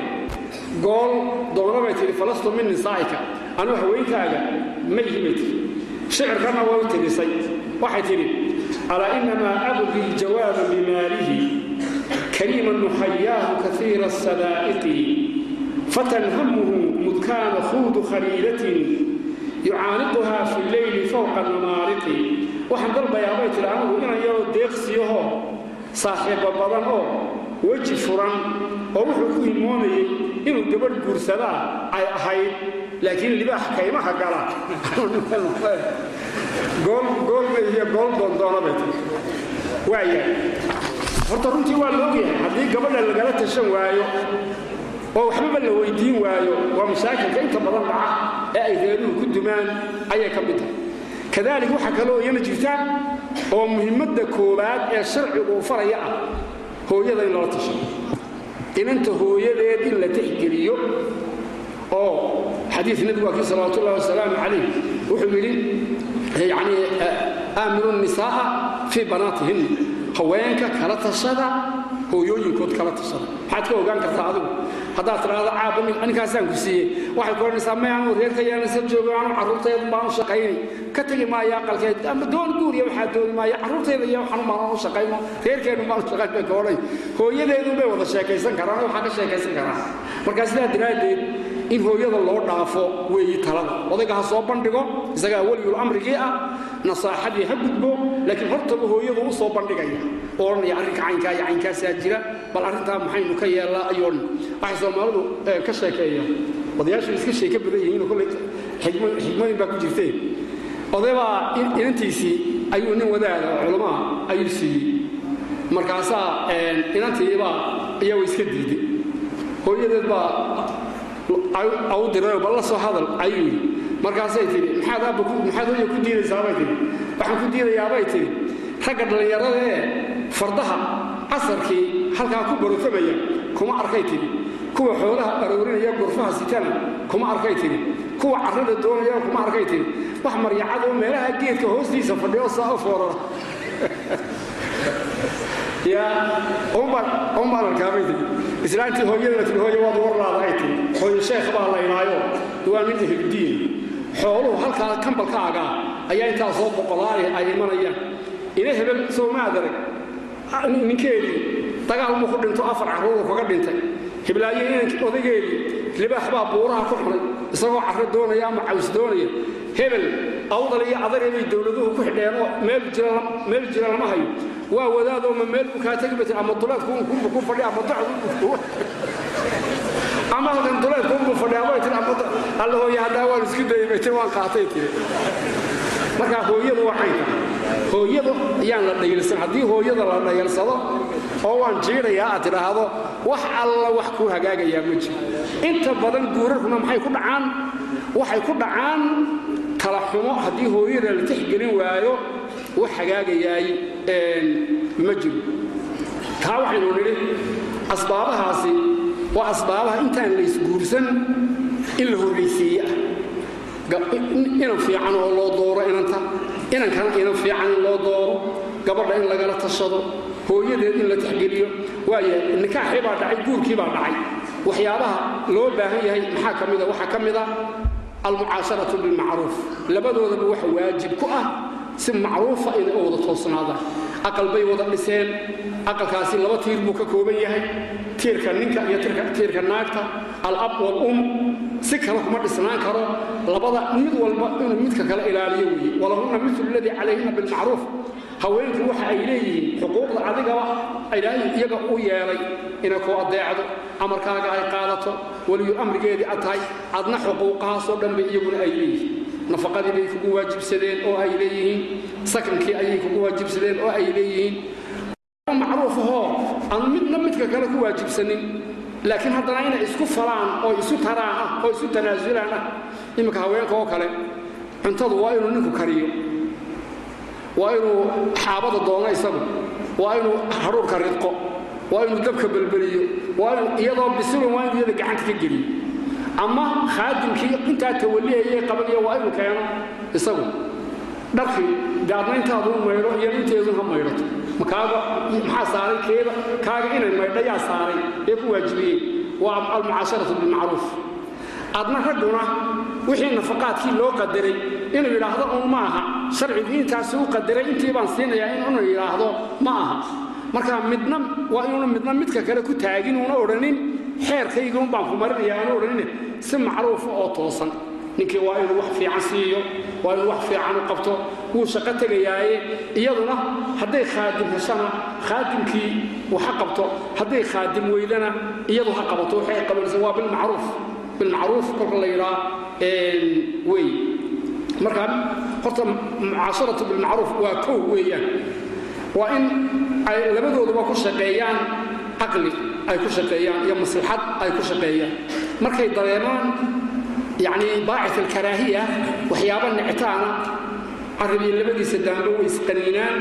Gool doona bay tidhi falastu min nisaa'ika. Anuu haweenkaaga ma yihi bay tidhi. Shicirkanna waa u tirisay. Waxay tidhi alaa inamaa abqi ljawaaba bimaalihi kariiman nuxayaahu kaiira asadaa'iqi fatan hamuhu mud kaana khuudu khaliilatin yucaaniquhaa fi leyli fowqa namaariqi waxaan dalbayaa bay tidhi anigu inan yaroo deeqsiyahoo saaxiibba badan oo weji furan oo wuxuu ku himoonayey inuu gabadh guursadaa ay ahayd laakiin libaax kaymaha gala goolmaiyo gool doondoona bay tii waaya horta runtii waa la ogyahay haddii gabadha lagala tashan waayo oo waxbaba la weydiin waayo waa mashaakilka inta badan dhaca ee ay reeruhu ku dumaan ayay ka mid tahay. Kadalik waxaa kaloo iyana jirta oo muhimmadda koowaad ee sharcigu uu faraya ah hooyada in lala tashado inanta hooyadeed in la tixgeliyo oo xadiid nebigu waa kii salawaatu ullahi wasalaamu calayh wuxuu yidhi yani aamiru nisaa'a fii banaatihinna haweenka kala tashada hooyooyinkood kala tashada maxaad ka ogaan kartaa adigu haddaad tidhaahdo caaba ninkaasaan ku siiyey waxay ku odhanaysaa may aanu reerka yaanasa joogo aanu carruurtayda baanu shaqaynay ka tegi maayo aqalkeed ama doon guuriya waxaa dooni maayo carruurtayda iyo waxanu baanu shaqayno reerkeennu baanu shaqayn bay ka odhay hooyadeedun bay wada sheekaysan karaan waxaa ka sheekaysan karaan markaa sidaa daraaddeed in hooyada loo dhaafo weeyi talada odayga ha soo bandhigo isagaa weliyul amrigii ah nasaaxadii ha gudbo laakiin hortaba hooyadu u soo bandhigaya. Oo odhanaya arrinka caynkaa iyo caynkaasaa jira bal arrintaa maxaynu ka yeellaa ayuu odhan waxay soomaalidu ka sheekeeyaan. Odayaashu iska sheeka badan yihiin kolley xigmooyin baa ku jirteen odaybaa inantiisii ayuu nin wadaada culamaa ayuu siiyey. Markaasaa inantiibaa iyagu iska diiday hooyadeed baa au dirayoo bal la soo hadal ayuu yidhi. Markaasay tidhi maxaad aabba maxaad hooya ku diidaysaabay tidhi. Waxaan ku diidayaabay tidhi. Ragga dhallinyarada ee fardaha casarkii halkaa ku barotamaya kuma arkay tidhi. Kuwa xoolaha aroorinaya gurfaha sitana kuma arkay tidhi. Kuwa carrada doonaya kuma arkay tidhi. Wax maryacadoo meelaha geedka hoostiisa fadhiyo saa u foorara. Yaa umbaan arkaabay tidhi islaantii hooyadana tii hooye waad warlaada ay tii hooye sheekh baa laynaayo waa nin ehludiin xooluhu halkaa kambalkaagaa ayaa intaa soo boqolaali ay imanayaan. Ina hebel soo arag ninkeedii dagaal ku dhinto afar carruuru kaga dhintay. Hiblaayo inankii odaygeedii libaax baa buuraha ku xunay isagoo carro doonaya ama caws doonaya. Hebel awdal iyo adareebay dowladuhu ku xidheenoo meel jira lama hayo. Waa wadaadoo ma meel buu kaa tegi bat ama duleedkuunbu ku fadhi ama docdu ama halkan duleedkuunbu fadhi abay tir ama alla hooye haddaa waan isku dayay bay waan qaatay tiri. Marka hooyadu waa hooyadu ayaan la dhayilsan. Haddii hooyada la dhayalsado oo waan jiidhayaa aad tidhaahdo wax alla wax kuu hagaagayaa ma jiro. Inta badan guurarkuna maxay ku dhacaan? Waxay ku dhacaan kala xumo haddii hooyada la tixgelin waayo wax hagaagayaay ma jiro. Taa waxaynu nidhi asbaabahaasi waa asbaabaha intaan laysguursan in la horraysiiye ah inan fiican oo loo dooro inanta inankana inan fiican in loo dooro gabadha in lagala tashado hooyadeed in la tixgeliyo. Waaya nikaaxii baa dhacay guurkii baa dhacay. Waxyaabaha loo baahan yahay maxaa ka mida waxaa ka mid a almucaasharatu bilmacruuf. Labadoodaba waxa waajib ku ah si macruufa inay u wada toosnaadaan. Aqal bay wada dhiseen aqalkaasi laba tiir buu ka kooban yahay. Tiirka ninka iyo tiirka naagta alab walum si kale kuma dhisnaan karo. Labada mid walba inuu midka kale ilaaliyo weeye walahunna milu ladii calayhinna bilmacruuf haweenku waxa ay leeyihiin xuquuqda adigaba ilaahay iyaga u yeelay inay ku adeecdo amarkaaga ay qaadato weliyu amrigeedii ad tahay adna xuquuqahaasoo dhan bay iyaguna ay leeyihiin. Nafaqadii bay kugu waajibsadeen oo ay leeyihiin sakankii ayay kugu waajibsadeen oo ay leeyihiin aan midna midka kale ku waajibsanin laakiin haddana inay isku falaan oo isu taraan ah oo isu tanaasulaan ah iminka haweenka oo kale cuntadu waa inuu ninku kariyo waa inuu xaabada doono isagu waa inuu hadhuurka ridqo waa inuu dabka belbeliyo waa inuu iyadoo bisilun waa inuu iyada gacanta ka geliyo. Ama khaadimkii intaa tawalihayay qabanaya waa inuu keeno isagu. Dharkii dee adna intaaduu maydho iyo inteedun ha maydhato maxaa saaray keeda? Kaaga inay maydhayaa saaray ee ku waajibiyey. Waa almucaasharatu bilmacruuf adna ragguna wixii nafaqaadkii loo qadaray inuu yidhaahdo un ma aha. Sharcigu intaasi u qadaray intii baan siinayaa inuu yidhaahdo ma aha. Marka midna waa inuuna midna midka kale ku taagin uuna odhanin xeerkaygun baan ku marinaya aanu odhanin si macruufa oo toosan ninkii waa inuu wax fiican siiyo waa inuu wax fiican u qabto wuu shaqo tegayaaye iyaduna hadday khaadim heshana khaadimkii wax ha qabto hadday khaadim weydana iyadu ha qabato waxay qabanaysa waa bilmacruuf bilmacruuf kolka la yidhaa wey marka horta mucaasharatu bilmacruuf waa kow weeyaan. Waa in ay labadooduba ku shaqeeyaan caqli ay ku shaqeeyaan iyo maslaxad ay ku shaqeeyaan. Markay dareemaan yacni baacit alkaraahiya waxyaaba nictaana carribiyo labadiisa daanbo way isqaniinaan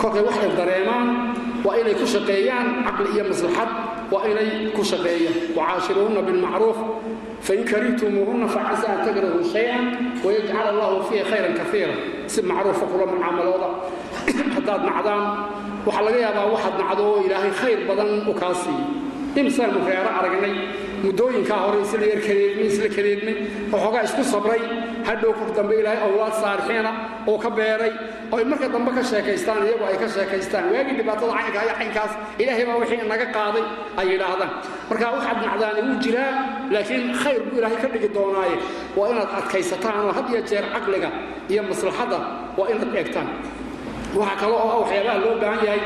kolkay waxay dareemaan waa inay ku shaqeeyaan caqli iyo maslaxad waa inay ku shaqeeyaan. Wacaashiruuhunna bilmacruuf fain karihtumuuhunna facasa an takrahuu shayan wayajcal allahu fiihi khayran kaiira si macruufa kula mucaamalooda haddaad nacdaan waxaa laga yaabaa waxaad nacdo oo ilaahay khayr badan u kaa siiyo imsaanu reero aragnay muddooyinkaa hore isla yar kareedmay isla kareedmay waxoogaa isku sabray. Hadhow kor dambe ilaahay awlaad saalixiina oo ka beeray. Oy marka dambe ka sheekaystaan iyagu ay ka sheekaystaan. Waagii dhibaatada caynkaa iyo caynkaas ilaahay baa wixii naga qaaday ay yidhaahdaan. Marka waxaad nacdaani wuu jiraa laakiin khayr buu ilaahay ka dhigi doonaaye. Waa inaad adkaysataan oo had iyo jeer caqliga iyo maslaxadda waa inaad eegtaan. Waxaa kale oo ah waxyaabaha loo baahan yahay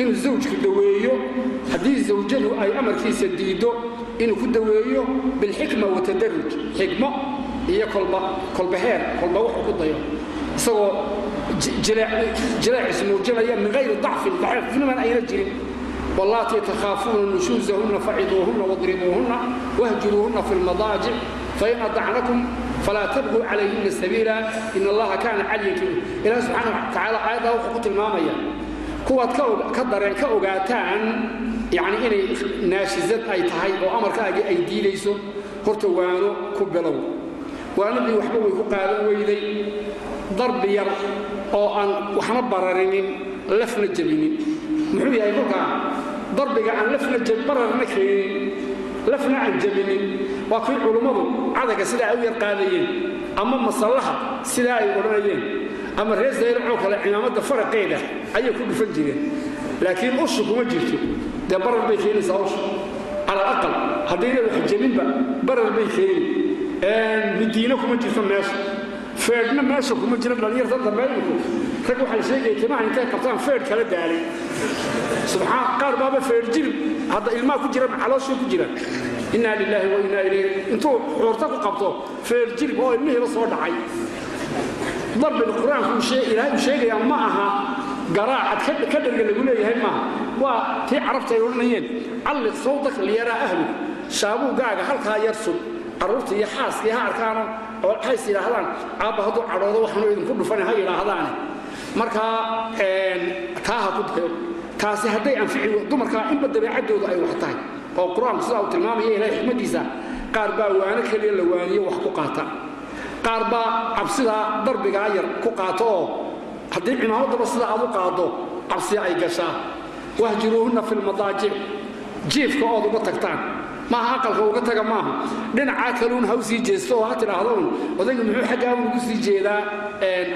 inuu zawjku daweeyo haddii zawjadu ay amarkiisa diiddo inuu ku daweeyo bilxikma watadaruj xikmo iyo kolba kolba heer kolba wuxuu ku dayo. Isagoo jileecis muujinaya min hayri dacfin daciifniman ayna jirin. Wallaatii takhaafuuna nushuusahunna faciduuhunna wadribuuhunna wahjuruuhunna fi lmadaajic fain adacnakum falaa tabquu calayhina sabiila in allaha kaana caliyan ilaah subxaana watacaala aayaddaa wuxuu ku tilmaamaya kuwaad ka dareen ka ogaataan yacni inay naashizad ay tahay oo amarkaagii ay diidayso horta waano ku bilow. Waanadii waxba way ku qaadan weyday. Darbi yar oo aan waxna bararinin lafna jebinin. Muxuu yahay kolkaa darbiga aan lafna bararna keenin lafna aan jebinin. Waa kii culummadu cadaga sidaa ay u yar qaadayeen ama masallaha sidaa ay odhanayeen ama reer zayracoo kale cimaamadda faraqeeda ayay ku dhufan jireen. Laakiin ushu kuma jirto dee barar bay keenaysaa ushu cala alaqal haddayna wax jebinba barar bay keeni midiino kuma jirto meesha feedhna meesha kuma jiro dhallinyarta dambeynku rag waxaa la sheegaya timaha intay qabtaan feedh kala daalay subxaan qaar baaba feedh jirib hadda ilmaha ku jira calooshii ku jira innaa lilaahi wa innaa ilayhi intuu xuurta ku qabto feedh jirib oo ilmihiiba soo dhacay. Darbiga qur'aanku ilaahay uu sheegayaa ma aha garaacad ka dharga lagu leeyahay maaha waa tii carabta ay odhanayeen calliq sawdak liyaraa ahlu. Shaabuugaaga halkaa yar sug. Iyo xaaskii ha arkaano oo hays yidhaahdaan. Aabba hadduu cadhoodo waxaanu idinku dhufana ha yidhaahdaane. Markaa taa ha ku dayo. Taasi hadday anfici dumarkaa inba dabeecaddooda ay wax tahay. Oo qur'aanku sidaa uu tilmaamaya ilahay xikmaddiisa qaar baa waano keliya la waaniyo wax ku qaata. Qaar baa cabsidaa darbigaa yar ku qaato oo haddii cimaamaddaba sida aad u qaaddo cabsi ay gashaa wahjiruuhunna fi lmadaajic jiifka ood uga tagtaan. Maaha aqalka uga taga maaha. Dhinacaa kaluun ha u jeesto oo ha tidhaahdo un odayga muxuu xaggaa ugu sii jeedaa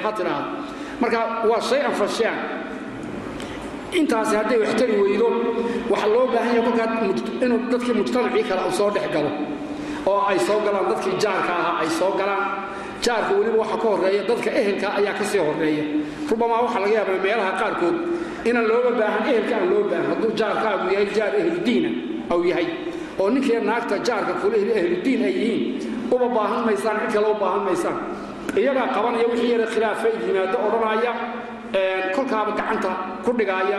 ha tidhaahdo. Marka waa shay an fashyaan intaasi hadday wax weydo waxaa loo baahan yahay kolkaa inuu dadkii mujtamacii kale uu soo dhex galo. Oo ay soo galaan dadkii jaarka ahaa ay soo galaan. Jaarka weliba waxa ka horreeya dadka ehelka ayaa ka sii horreeya. Rubamaa waxaa laga yaabaa meelaha qaarkood inaan looga baahan ehelka aan loo baahan. Hadduu jaarkaagu yahay jaar ehludiina au yahay. Oo ninkii naagta jaarka kulehli ahludiin ay yihiin uba baahan maysaan cid kale u baahan maysaan. Iyagaa qabanaya wixii yara khilaafa yimaado odhanaya kolkaaba gacanta ku dhigaaya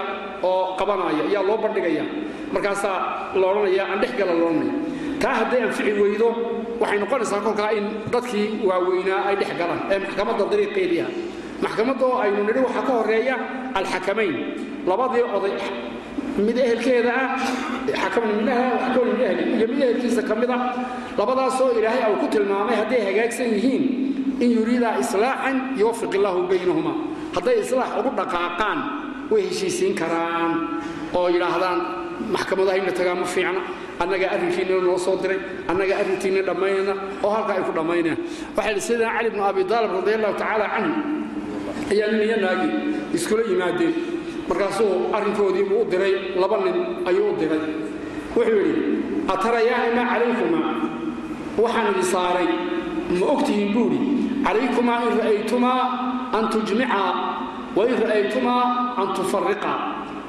oo qabanaya ayaa loo bandhigaya. Markaasaa loodhanaya aan dhex gala loodhanaya taa hadday anfici weydo waxay noqonaysaa kolkaa in dadkii waaweynaa ay dhex galaan. Ee maxkamadda dariiqeedii ah maxkamadda oo aynu nidhi waxaa ka horreeya alxakamayn. Labadii oday mid ehelkeeda ah xakamin iyo mid ehelkiisa ka mid ah labadaasoo ilaahay au ku tilmaamay hadday hagaagsan yihiin in yuriidaa islaaxan yuwafiq illaahu baynahuma hadday islaax ugu dhaqaaqaan way heshiisiin karaan oo yidhaahdaan maxkamadaha inla tagaa ma fiicna. Annagaa arrinkiina noo soo diray annagaa arrintiina dhammaynayna oo halkaa ay ku dhammaynayaan waxaa yidhi sayidina cali bnu abi daalib radi allahu tacaala canhu ayaa nin iyo naagi. Iskula yimaadeen markaasuu arrinkoodiibuu u diray. Laba nin ayuu u diray. Wuxuu yidhi atarayaani maa calaykumaa. Waxaan idhi saaray. Ma ogtihiin buudhi calaykumaa in ra'aytumaa an tujmicaa wa in ra'aytumaa an tufariqaa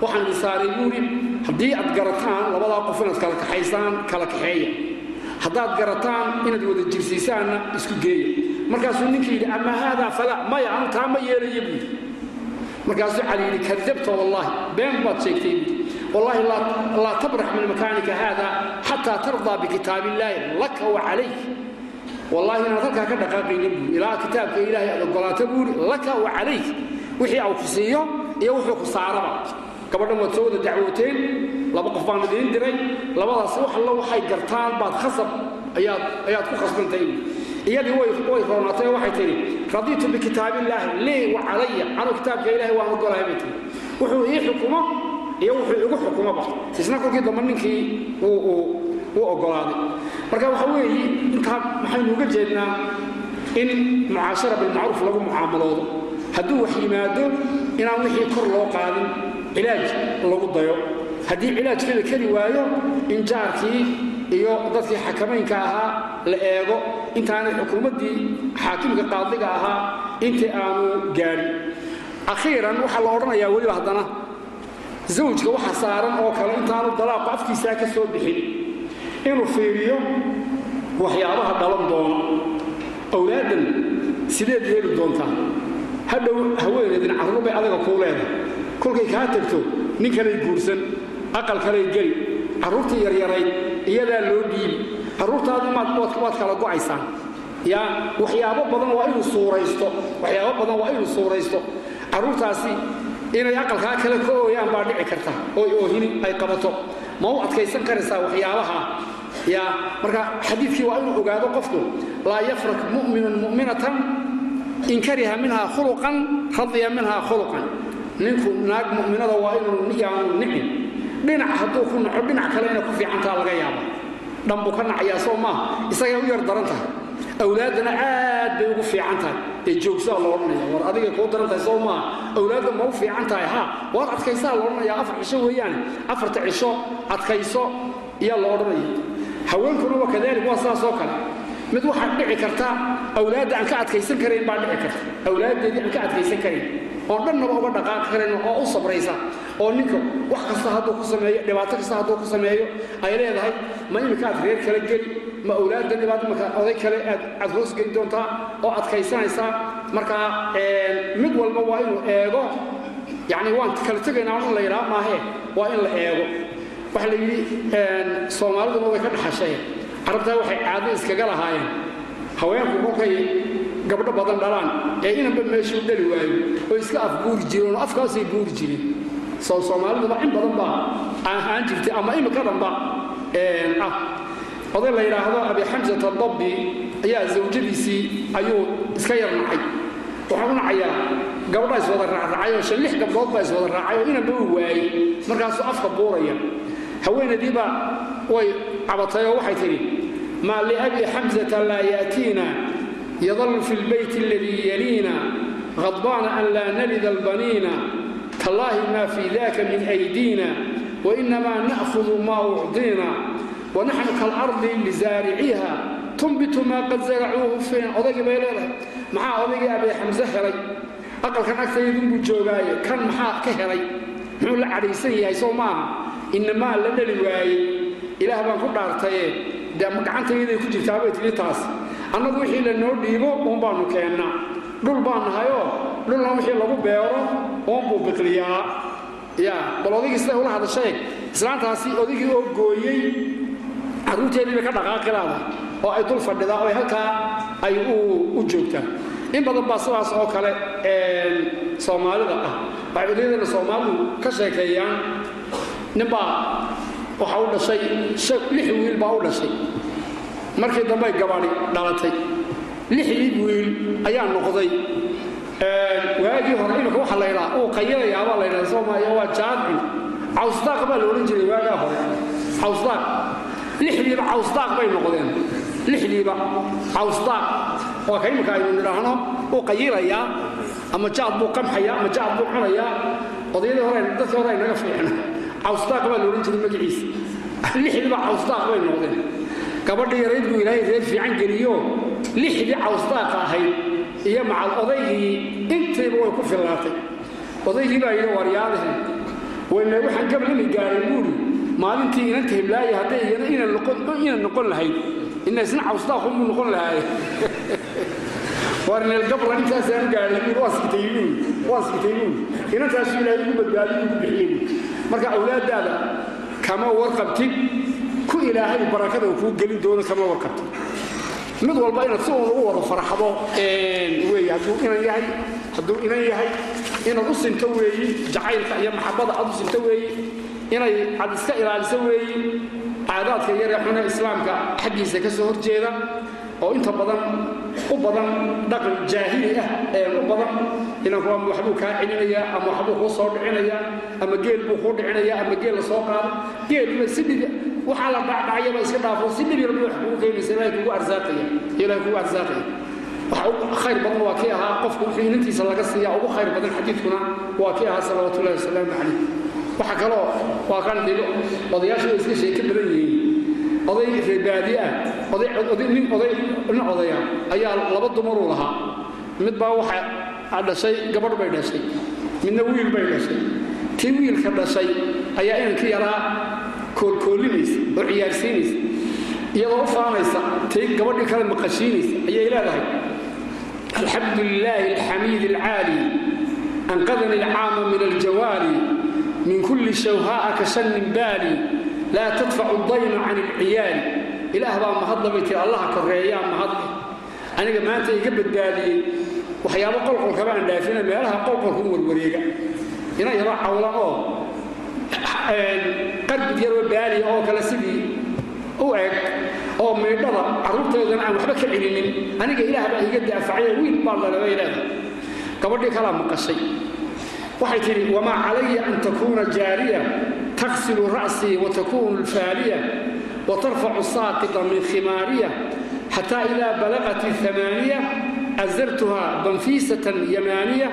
waxaan idhi saaray buudhi haddii aad garataan labadaa qof inaad kala kaxaysaan kala kaxeeya. Haddaad garataan inaad wada jirsiisaanna isku geeya markaasuu ninkii yidhi ama haadaa falaa maya anu taa ma yeelaya buudhi markaasuu cali yidhi kadabta wallaahi been baad sheegtay buudhi wallaahi laa tabrax min haada xataa tardaa bikitaab laka wa wallaahi inaad halkaa ka dhaqaaqayna buuri ilaa kitaabka ilaahay aad ogolaato buuri laka wa wixii au ku siiyo iyo wuxuu ku saaraba. Gabadhan waad soo wada dacwooteen laba qof baan idiin diray labadaas wax allo waxay gartaan baad khasab ayaad ku khasbantay iyadii way roonaatay oo waxay tidhi radiitu bikitaabillaahi lii wa calaya anuu kitaabka ilaahay waan ogolahay bay tihi wuxuu ii xukumo iyo wuxuu igu xukumoba isna kolkii dambe ninkii uu ogolaaday. Marka waxa weeye intaa maxaynu uga jeednaa in mucaashara bilmacruuf lagu mucaamaloodo hadduu wax yimaado inaan wixii kor loo qaadin cilaaj lagu dayo. Haddii cilaajkeeda keli waayo in jaarkii iyo dadkii xakamaynka ahaa la eego intaanay xukuumaddii xaakimka qaadiga ahaa intii aanu gaadhin. Akhiiran waxaa la odhanayaa weliba haddana zawjka waxa saaran oo kale intaanu dalaaqu afkiisaa ka soo bixin inuu fiiriyo waxyaabaha dhalan doono awlaaddan sideed yeeli doontaa hadhow haweeneedin carruur bay adaga kuu leedahay. Kolkay kaa tagto nin kalay guursan aqal kalay geli carruurtii yaryarayd iyadaa loo dhiibi carruurtaadu waad kala go'aysaan. Yaa waxyaabo badan waa inuu suuraysto. Waxyaabo badan waa inuu suuraysto. Carruurtaasi inay aqalkaa kale ka ooyaan baa dhici karta. Oo oohini ay qabato. Ma u adkaysan karaysaa waxyaabaha? Yaa marka xadiidkii waa inuu ogaado qofku laa yafrak mu'minun mu'minatan in kariha minhaa khuluqan radiya minhaa khuluqan. Ninku naag mu'minada waa inuu yaanu nicin dhinac hadduu ku naco dhinac kale inay ku fiicantaa laga yaaba dhan buu ka nacayaa soo maaha isagay u yar daran tahay. Awlaaddana aad bay ugu fiican tahay. Ee joogsaa lo odhanaya war adigay kuu daran tahay soo maaha awlaadda ma u fiican tahay ha waad adkaysaa lo odhanaya afar cisho weeyaane. Afarta cisho adkayso iyaa lo odhanaya. Haweenkuna waa waa saasoo kale. Mid waxaad dhici karta awlaadda aan ka adkaysan karayn baa dhici karta. Awlaaddeedii aan ka adkaysan karayn oon dhannaba uga dhaqaaqi karayn oo u sabraysa oo ninka wax kasta hadduu ku sameeyo dhibaato kasta hadduu ku sameeyo ay leedahay ma iminkaad reer kala geli ma awlaadda dhibaato marka oday kale aad hoosgeli doontaa oo adkaysanaysaa markaa mid walba waa inuu eego yacni waan kala tegaynaa in la yidhaha maahee waa in la eego. Waxa la yidhi soomaaliduna way ka dhaxasheen carabtaa waxay caado iskaga lahaayeen. Haweenku kolkay gabdho badan dhalaan ee inanba meeshuu dhali waayo oo iska afbuuri jireen oo afkaasay buuri jireen soo soomaaliduba in badan baa ahaan jirtay ama imika dhanba ah. Oday la yidhaahdo abi xamsat adabbi ayaa zawjadiisii ayuu iska yar nacay. Waxaan u nacayaa gabdha iswada raacraacay oo shan lix gabdhood baa iswada raacay oo inanba uu waayey markaasuu afka buuraya. Haweenadiiba way cabatay oo waxay tidhi maa liabi xamsata laa yaatiina yadalu fi lbeyt aladii yaliina qadbaana an laa nalid albaniina tallaahi maa fii daka min aydiina wainamaa na'hudu maa ucdiina wanaxnu kaalardi lisaariciha tumbitu maa qad zaracuuhu fiin odaygii bay leedahay maxaa odaygii abee xamse helay aqalkan agtaydunbuu joogaaye kan maxaa ka helay muxuu la cadhaysan yahay soo maaha inamaa la dhali waayey ilaah baan ku dhaartaye dee ma gacantayday ku jirtaabay tili taas annagu wixii la noo dhiibo uun baanu keennaa dhul baan nahayo dhulna wixii lagu beero uunbuu biqliyaa ya bal odaygii siday ula hadashay islaantaasi odaygii oo gooyey carruurteedii bay ka dhaqaaqilaada oo ay dul fadhidaa oo e, halkaa ay u joogtaa in badan baa sidaas oo kale soomaalida ah. Waxay soomaalidu ka sheekeeyaan ninbaa waxa u dhashay lix wiil baa u dhashay markii dambey gabadhi dhalatay. Lixdii wiil ayaa noqday. Waagii hore imika waxa la ydhaa uu qayilayaabaa la ydhaa soomaaliya waa jaadcun. Cawsdaaq baa la odhan jiray waagaa hore. Cawsdaaq lixdiiba cawsdaaq bay noqdeen. Lixdiiba cawsdaaq waa ka imika aynu nidhaahno uu qayilayaa ama jaad buu qamxayaa ama jaad buu cunayaa odayadii hore dadkii hore ay naga fiicna. Cawsdaaq baa la odhan jiray magaciisa. Lixdiiba cawsdaaq bay noqdeen gabadhii yarayd buu ilaahay reer fiican geliyo. lixdii cawsdaaqa ahayd iyo macal odaygii intayba way ku fillaatay. odaygii baa yidhi waryaadahe wayna waxaan gablami gaaray buuri maalintii inanta hiblaaya hadday iyana inaan noqon lahayd. ina isna cawsdaaqunbuu noqon lahaaye warneel gabra intaasaan gaaray buuri waan sigtay buuri inantaasu ilaahay ugu badbaadiy ugu bixiyey. Marka awlaaddaada kama warqabtid. ku ilaahay barakada kuu gelin doono kama warqabtid mid walba inaad si uun ugu wada farxdo wey hadduu inan yahay hadduu inan yahay inaad u sinto weeyi jacaylka iyo maxabada aad u sinto weeyi inay ad iska ilaaliso weeyi caadaadka yaree xune islaamka xaggiisa ka soo horjeeda oo inta badan u badan dhaqan jaahili ah ee u badan inanku waxbuu kaa celinayaa ama waxbuu kuu soo dhicinayaa ama geel buu kuu dhicinayaa ama geel la soo qaado. Geelba si dhib waxaa la dhacdhacyaba iska dhaafo. Si dhib yarba kugu keenaysa ilaahay kugu arsaaqaya. Ilaahay kugu arsaaqaya. Waxa khayr badan waa kii ahaa qofku wixii inantiisa laga siiya ugu khayr badan xadiidkuna waa kii ahaa salawaatullahi wasalaamu calayh waxa kaloo waa kan dhigo. Odayaashu iska sheeka badan yihiin. Oday reebaadi ah. Nin oday nin odaya ayaa laba dumaruu lahaa. Mid baa waxa dhashay gabadh bay dhashay. Midna wiil bay dhashay. Tii wiilka dhashay ayaa inankii yaraa koolkoolinaysa oo ciyaarsiinaysa iyadoo u faanaysa tii gabadhii kale maqashiinaysa ayay leedahay. Alxamdu lilaahi alxamiid alcaali anqadani alcaama min aljawaali min kulli shawhaa'a ka shannin baali laa tadfacu dayna can ilciyaali ilaah baa mahadla bay tiri allaha korreeyaa mahadle aniga maanta iga badbaadiyey waxyaabo qolqolkaba dhaafina meelaha qolqolka u warwareega. Ina yaro cawlan oo qarbid yaroo baaliya oo kale sidii u eg oo maydhada carruurteedana aan waxba ka celinin. Aniga ilaah baa iga daafacay wiil baa dhalabay leedahay gabadhii kalaa maqashay. Waxay tidhi wamaa calaya an takuuna jaariya taksilu ra'sii watakunu alfaaliya watarfacu saaqita min khimaariya xataa idaa balaqat amaaniya azartuha banfiisatan yamaaniya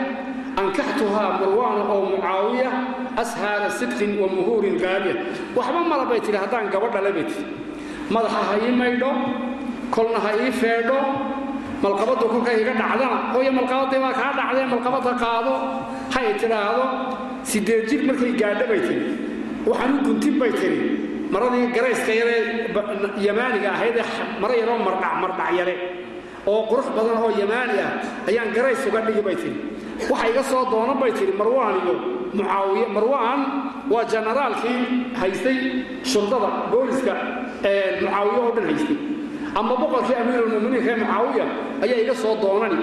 ankaxtuhaa marwaana oo mucaawiya ashaara sidqin wa muhuurin qaaliya waxba mala bay tidhi haddaan gabadhale bay tidhi madaxa ha ii maydho kolna ha ii feedho malqabaddu kolka iga dhacdana hooyo malqabadii baa kaa dhacdee malqabadda qaado hay tidhaahdo sideed jir markay gaadho bay tidhi waxaan u guntin bay tidhi maradii garayska yaree yamaaniga ahayd ee maro yaroo mardhac mardhac yare oo qurux badan oo yamaani ah ayaan garays uga dhigi bay tidhi waxa iga soo doonan bay tidhi marwaan iyo mucaawiye. Marwaan waa janaraalkii haystay shurdada booliska mucaawiye oo dhan haystay. Ama boqorkii amiirulmuminiinka ee mucaawiya ayaa iga soo doonani.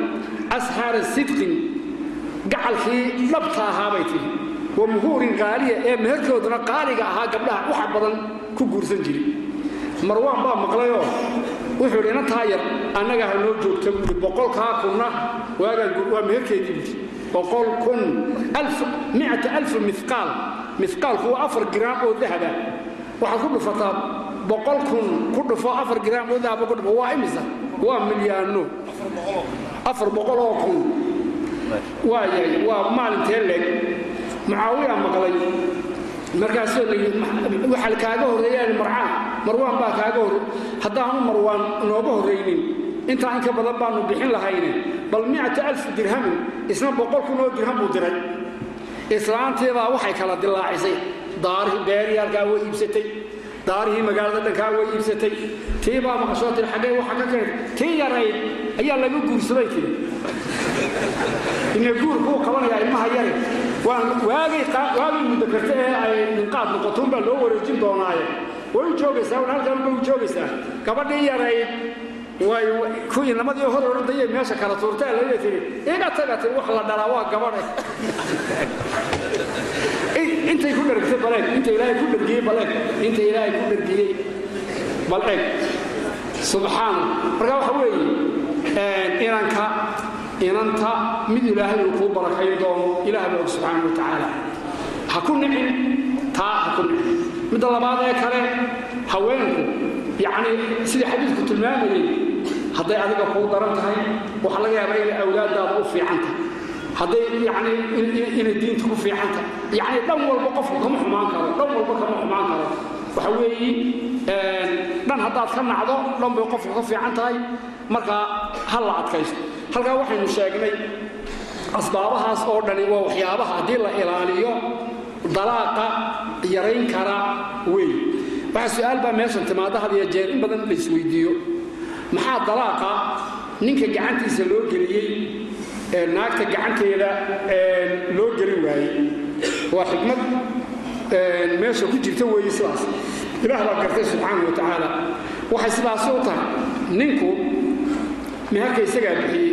Ashaara sidqin gacalkii dhabta ahaa bay tidhi. Wa muhuurin qaaliya ee meherkooduna qaaliga ahaa gabdhaha waxa badan ku guursan jiri marwaan baa maqlayoo wuxuu idhi inantaa yar annaga ha noo joogta buui boqolkaa kunna waagaan waa meherkeedii. buui boqol kun miata alfu miqaal miqaalku waa afar giraam oo dahaba waxaad ku dhufataa boqol kun ku dhufo afar giraam oo dahaba ku dhufo waa imisa? Waa milyaano. Afar boqol oo kun. Waa yahay waa maalintee leeg. Mucaawiya maqlay. Markaasoo layii waxaa kaaga horreeyaan marcaan marwaan baa kaaga horre haddaanu marwaan nooga horraynin intaa inka badan baanu bixin lahayne bal dirhamin isna oo dirham buu diray. Islaanteebaa waxay kala dilaacisay daarihii beeriyaalkaa way iibsatay. Daarihii magaalada dhankaa way iibsatay. Tii baa maqashoo tiri xaggee waxa ka keentay tii yarayd ayaa laga guursaday tiri. Ina guur kuu qabanayaa ilmaha yare waagay muddo karta ee ay ninqaad noqotuun baa loo wareejin doonaaye. Way joogaysaa bay u joogaysaa. Gabadhii yarayd way kuwii namadii hor ordayay meesha kala tuurtaa laga tiri iga taga tiri wax la dhalaa waa gabadhe. Intay ku dhargtay baleeg. Inta ilaahay ku dhargiyey baleeg. Inta ilaahay ku dhargiyey bal eeg subxaana marka waxa weeye inanka inanta mid ilaahay uu kuu barakayn doono ilaah baa subxaana wa ha ku nicin taa ha ku nicin. Midda labaad ee kale haweenku yacni sidii xadiidku tilmaamayay hadday adiga kuu daran tahay waxaa laga yaabaa inay awlaadaada u fiican tahay. Hadday yani inay diinta ku fiican tahay. Yacni dhan walba qofku kama xumaan karo dhan walba kama xumaan karo. Waxa weeyi dhan haddaad ka nacdo dhan bay qofku ka fiican tahay. Markaa ha la adkaysto. Halkaa waxaynu sheegnay asbaabahaas oo dhani waa waxyaabaha haddii la ilaaliyo dalaaqa yarayn kara wey waxaa su'aal baa meeshan timaada had iyo jeer in badan la maxaa dalaaqa ninka gacantiisa loo geliyey naagta gacanteeda loo gelin waayey? Waa xikmad meesha ku jirta weeye sidaas. Ilaah baa gartay subxaana wa tacaala. Waxay sidaasi u tahay ninku meherka isagaa bixiyey?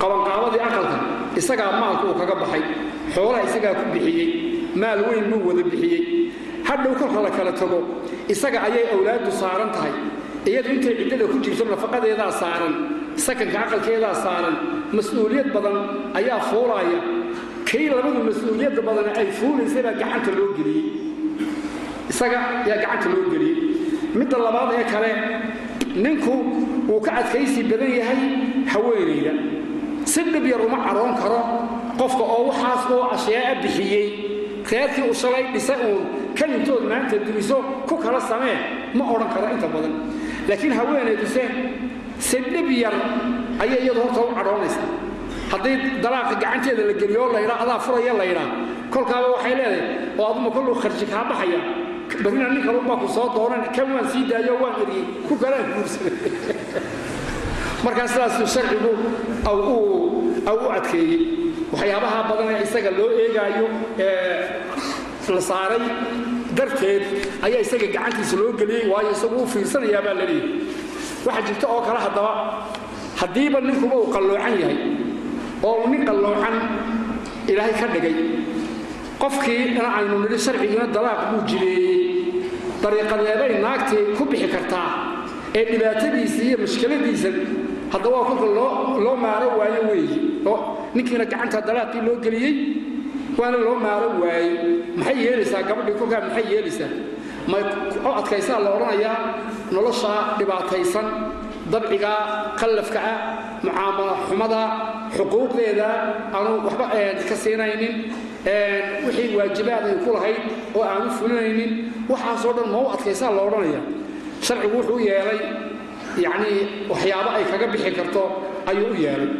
Qabanqaabadii aqalka isagaa maalka uu kaga baxay xoolaha isagaa ku bixiyey maal weyn buu wada bixiyey. Hadhow kolka la kala tago isaga ayay awlaaddu saaran tahay iyadu intay ciddada ku jirto nafaqadeedaa saaran sakanka aqalkeedaa saaran mas'uuliyad badan ayaa fuulaaya kay labadu mas'uuliyadda badan ay fuulaysay baa gacanta loo geliyey. Isaga ayaa gacanta loo geliyey. Midda labaad ee kale ninku wuu ka adkaysi badan yahay haweenayda si dhib yar uma caroon karo qofka oo waxaas oo ashyaaa bixiyey reerkii u shalay dhisay uun kalintood maanta duriso ku kala samee ma odhan karo inta badan laakiin haweenayduse dhib yar ayay iyadu horta u cadhoonaysa haddii dalaaqa gacanteeda la geliyo oo laydhaa adaa furaya laydhaa kolkaaba waxay leedahay oo aduma koluu kharji kaa baxaya? Barina nin kalunbaa ku soo doonan kan waan sii daayo waan eriyey ku kalaan guursaday markaa sharcigu aw u adkeeyey. Waxyaabaha badan ee isaga loo eegaayo ee la saaray darteed ayaa isaga gacantiisa loo geliyey waayo isagu u fiirsanayaa baa la leeyahy waxaa jirta oo kale haddaba haddiiba ninkuba uu qalloocan yahay oo uu nin qalloocan ilaahay ka dhigay. Qofkii in aynu nidhi sharcigiina dalaaq buu jireeyey dariiqadeeday naagtii ku bixi kartaa ee dhibaatadiisa iyo mashkiladiisa hadda waa kolka loo maaro waayo weeye ninkiina gacanta dalaaqii loo geliyey waana loo maaro waayey. Maxay yeelaysaa gabadhii kolkaa maxay yeelaysaa? May u adkaysaa la odhanayaa? Nolosha dhibaataysan dabciga qallafka ah mucaamala xumada xuquuqdeeda aanu waxba ka siinaynin wixii waajibaad ay ku lahayd oo aanu fulinaynin. Waxaasoo dhan ma u adkaysaa la odhanaya sharcigu wuxuu yeelay yacnii waxyaabo ay kaga bixi karto ayuu u yeelay.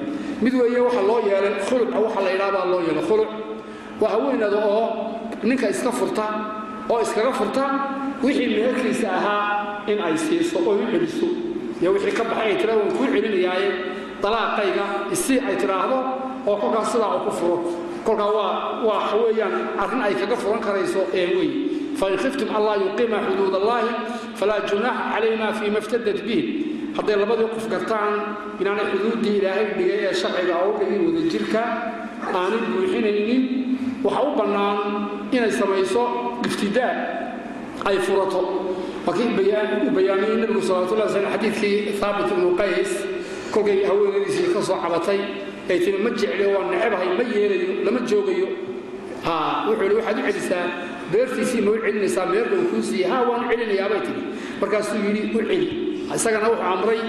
Mid weeye waxa loo yeelay khuluca waxa la yidhaha baa loo yeelay khuluc waa haweenada oo ninka iska furta oo iskaga furta wixii meherkiisa ahaa in ay siiso u celiso. Iyo wixii ka baxay ay tiraa waan kuu celinayaaye dalaaqayga isi ay tidhaahdo oo kolkaas sidaa uu ku furo. Kolkaa waa waa waxa weeyaan arrin ay kaga furan karayso ee wey fain khiftum an laa yuqiima xuduud allaahi falaa junaaxa calayna fiima iftadat bih hadday labadii qof gartaan inaanay xuduuddii ilaahay dhigay ee sharciga oo dhigay wadajirka aanay buuxinaynin waxa u bannaan inay samayso iftidaa ay furato. Waakii u bayaamiyey nebigu salawatullah slam xadiidkii haabit ibnu qays kolkay haweenadiisii ka soo cabatay ay timi ma jecli waan necebahay ma yeelayo lama joogayo. Wuxuu waxaad u celisaa beertiisii ma u celinaysaa beerka uu kuu siiyey. Ha waan celinayaabay tiri markaasuu yidhi u celi. Isagana wuxuu amray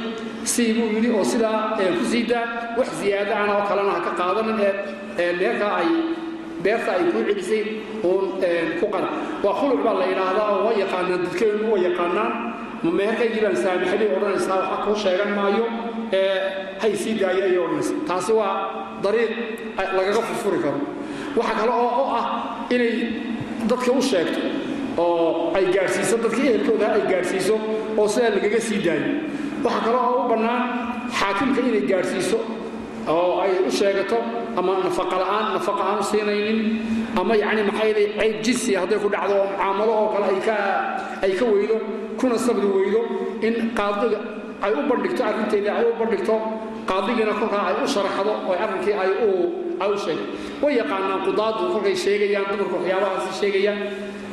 sii buu yidhi oo sidaa ku sii daa wax ziyaada ana oo kalena ha ka qaadanin ee meerka ay beerta ay kuu celisay uun ku qara waa khuluc baa la yidhaahdaa oo waa yaqaanaan dadkeennu waa yaqaanaan. Meherkaygii baan saamaxay bay odhanaysaa waxa kuu sheegan maayo ee hay sii daayo ayay odhanaysa. Taasi waa dariiq lagaga furfuri karo. Waxa kale oo oo ah inay dadka u sheegto oo ay gaadhsiiso dadka ehelkooda ay gaadhsiiso oo sidaa lagaga sii daayo. Waxa kale oo u bannaan xaakimka inay gaadhsiiso oo ay u sheegato ama nafaqa la'aan nafaqa aan siinaynin ama yacni maxayday cayb jinsi hadday ku dhacdo oo mucaamalo oo kale ay ka weydo kuna sabri weydo in qaadiga ay u bandhigto arrinteedii ay u bandhigto qaadigiina kolkaa ay u sharaxdo oo arrinkii ay u sheegto. Way yaqaanaan qudaadu kolkay sheegayaan dumarka waxyaabahaasi sheegayaan.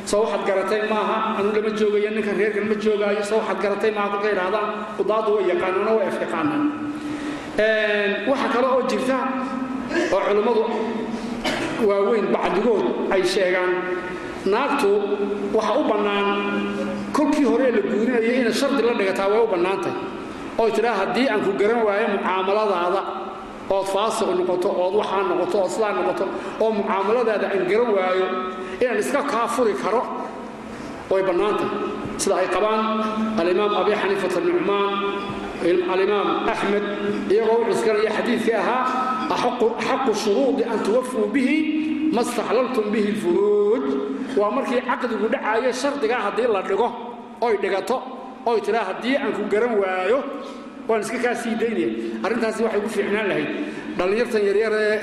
Soo waxaad garatay maaha anu lama joogaya ninkan reerkan ma joogaayo soo waxaad garatay maaha kolkay idhahdaan qudaadu way yaqaanaan oo way af yaqaanaan waxa kale oo jirta oo culimmadu waaweyn bacdigood ay sheegaan naagtu waxa u bannaan kolkii hore la guurinaya inay shardi la dhigataa way u bannaantahy oy tidhaa haddii aan ku garan waayo mucaamaladaada ood faasiq noqoto ood waxaa noqoto ood sidaa noqoto oo mucaamaladaada aan garan waayo inaan iska kaa furi karo way bannaantahy sida ay qabaan alimaam abi xaniifata nucmaan alimaam axmed iyagoo u cuskanaya xadiidkii ahaa axaqu shuruudi an tuwafuu bihi ma staxlaltum bihi lfuruuj waa markii caqdigu dhacaayo shardigaa haddii la dhigo oy dhigato oy tidhaa haddii aan ku garan waayo waan iska kaa sii daynaya arrintaasi waxay ku fiicnaan lahayd dhallinyartan yaryaree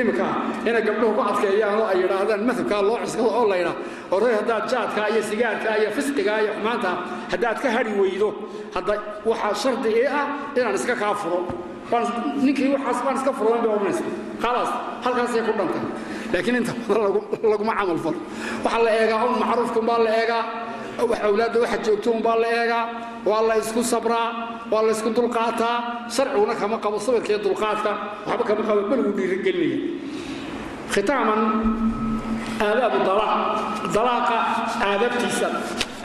imika inay gabdhuhu ku adkeeyaan oo ay yidhaahdaan madhabkaa loo cuskado oo laydhaa oray haddaad jaadkaa iyo sigaarkaa iyo fisqigaa iyo xumaanta haddaad ka hadhi weydo hadda waxaa shardi ii ah inaan iska kaa furo ninkii waxaas baan iska furoan bay odhanaysa khalaas halkaasay ku dhantay laakiin inta badan laguma camal falo waxaa la eegaa un macruufka umbaa la eegaa. Awlaadda waxa joogto umbaa la eegaa. Waa la isku sabraa waa la isku dulqaataa. Sharciguna kama qabo sabirkaiyo dulqaadka. Waxba kama qabo beligu dhiirigelinaya khitaaman aadaabu dalaaqa aadabtiisa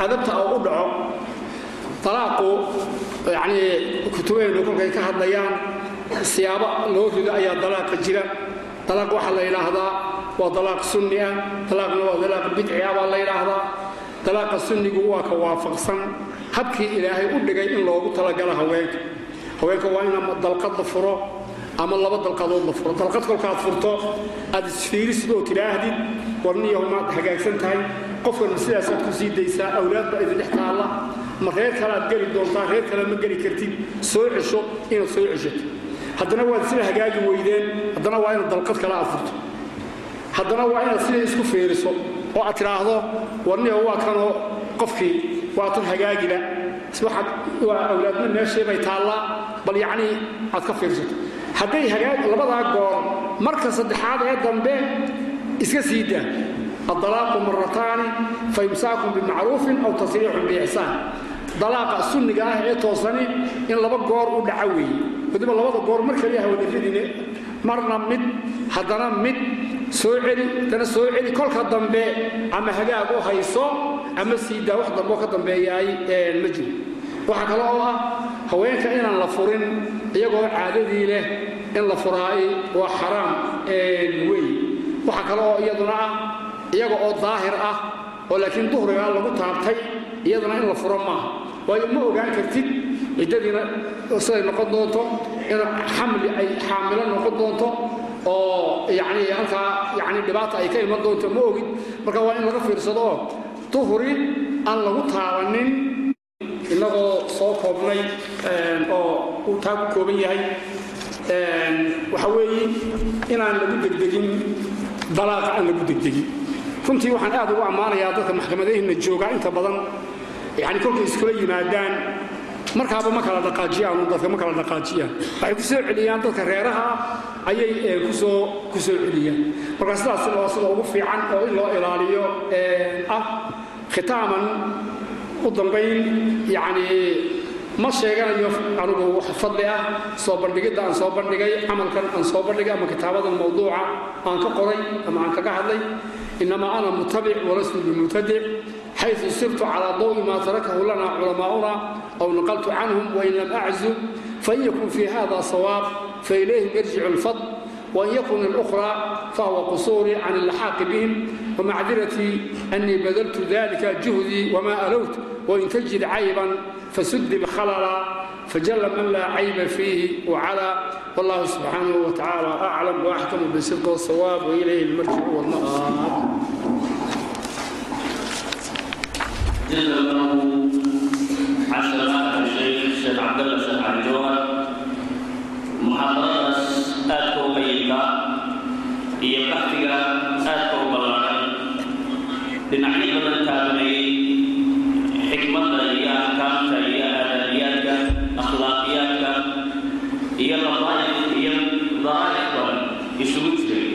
aadabta oo u dhaco dalaaqu yacnii kutubeennu kolkay ka hadlayaan siyaabo loo rido ayaa dalaaqa jira. Dalaaq waxaa la yidhaahdaa waa dalaaq sunni ah. Dalaaqna waa dalaaq bidci ah baa la yidhaahdaa. Dalaaqa sunnigu waa ka waafaqsan. Habkii ilaahay u dhigay in loogu talagalo haweenka. Haweenka waa in dalqad la furo ama laba dalqadood la furo. Dalqad kolkaad furto aad isfiirisid oo tidhaahdid warniyahu maad hagaagsan tahay. Qofkan sidaasaad ku sii daysaa awlaad baa idin dhex taalla ma reer kale aad geli doontaa reer kale ma geli kartid. Soo cesho inaad soo ceshato haddana waad sida hagaagi weydeen haddana waa inaad dalqad kale aad furto haddana waa inaad sida isku fiiriso oo aad tidhaahdo warniyahu waa kanoo qofkii waa tan hagaagila waa awlaadna meeshii bay taallaa bal yacnii aad ka fiirsato hadday hagaag labadaa goor marka saddexaad ee dambe iska sii daa. Addalaaqu marataani fa imsaakun bimacruufin aw tasriixun biixsaan dalaaqa sunniga ah ee toosani in laba goor u dhaca weeye wadiba labada goor mar kaliya hawadafidine marna mid haddana mid soo celi haddana soo celi kolka dambe ama hagaag u hayso ama siidaa wax dambeoo ka dambeeyaay ma jiro. Waxaa kale oo ah haweenka inaan la furin iyagoo caadadii leh in la furaay waa xaraam wey waxaa kale oo iyaduna ah iyaga oo daahir ah oo laakiin duhrigaa lagu taabtay iyaduna in la furo maaha waayo ma ogaan kartid ciddadiina siday noqon doonto in xamli ay xaamilo noqon doonto oo yani halkaa yani dhibaata ay ka iman doonto ma ogid. Marka waa in laga fiirsado oo aan lagu taabanin innagoo soo koobnay oo uu taa ku kooban yahay waxa weeye inaan lagu degdegin dalaaqa aan lagu degdegin. Runtii waxaan aad ugu ammaanayaa dadka maxkamadaheenna joogaa inta badan yani kolkay iskula yimaadaan markaaba ma kala dhaqaajiyaan dadka ma kala dhaqaajiyaan waxay ku soo celiyaan dadka reeraha ayay ku soo ku soo celiyaan. Marka sidaas sida ugu fiican oo in loo ilaaliyo ah khitaaman u dambayn yani ma sheeganayo anugu wax fadli ah soo bandhigidda aan soo bandhigay camalkan aan soo bandhigay ama kitaabadan mawduuca aan ka qoray ama aan kaga hadlay. Inamaa ana mutabic walastu bimubtadic xayu sirtu calaa dawi maa tarakahu lana culamaauna aw naqaltu canhum wain lam aczum fain yakun fii hada sawaab failayhim yarjicu lfadl wain yakun اlukhraa fahuwa qusuurii can ilaxaaqi bihim wamacdiratii anii badaltu dalika juhdii wama alowt wain tajid cayban fasudi bhalala fajalla man laa cayba fiihi wacala wallahu subxaanahu watacaala aclam waaxkamu bisidq sawaab wailayhi lmarjicu wlmaaab جزا الله عشرات الشيخ الشيخ عبد الله الشيخ عبد الجوهر محاضرات aadka u qayilka iyo baxtiga aadka u ballaaran dhinacyo badan taabanayay xikmadda iyo axkaamta iyo aadabiyaadka akhlaaqiyaadka iyo ladaa'if iyo daraa'if badan isugu jiray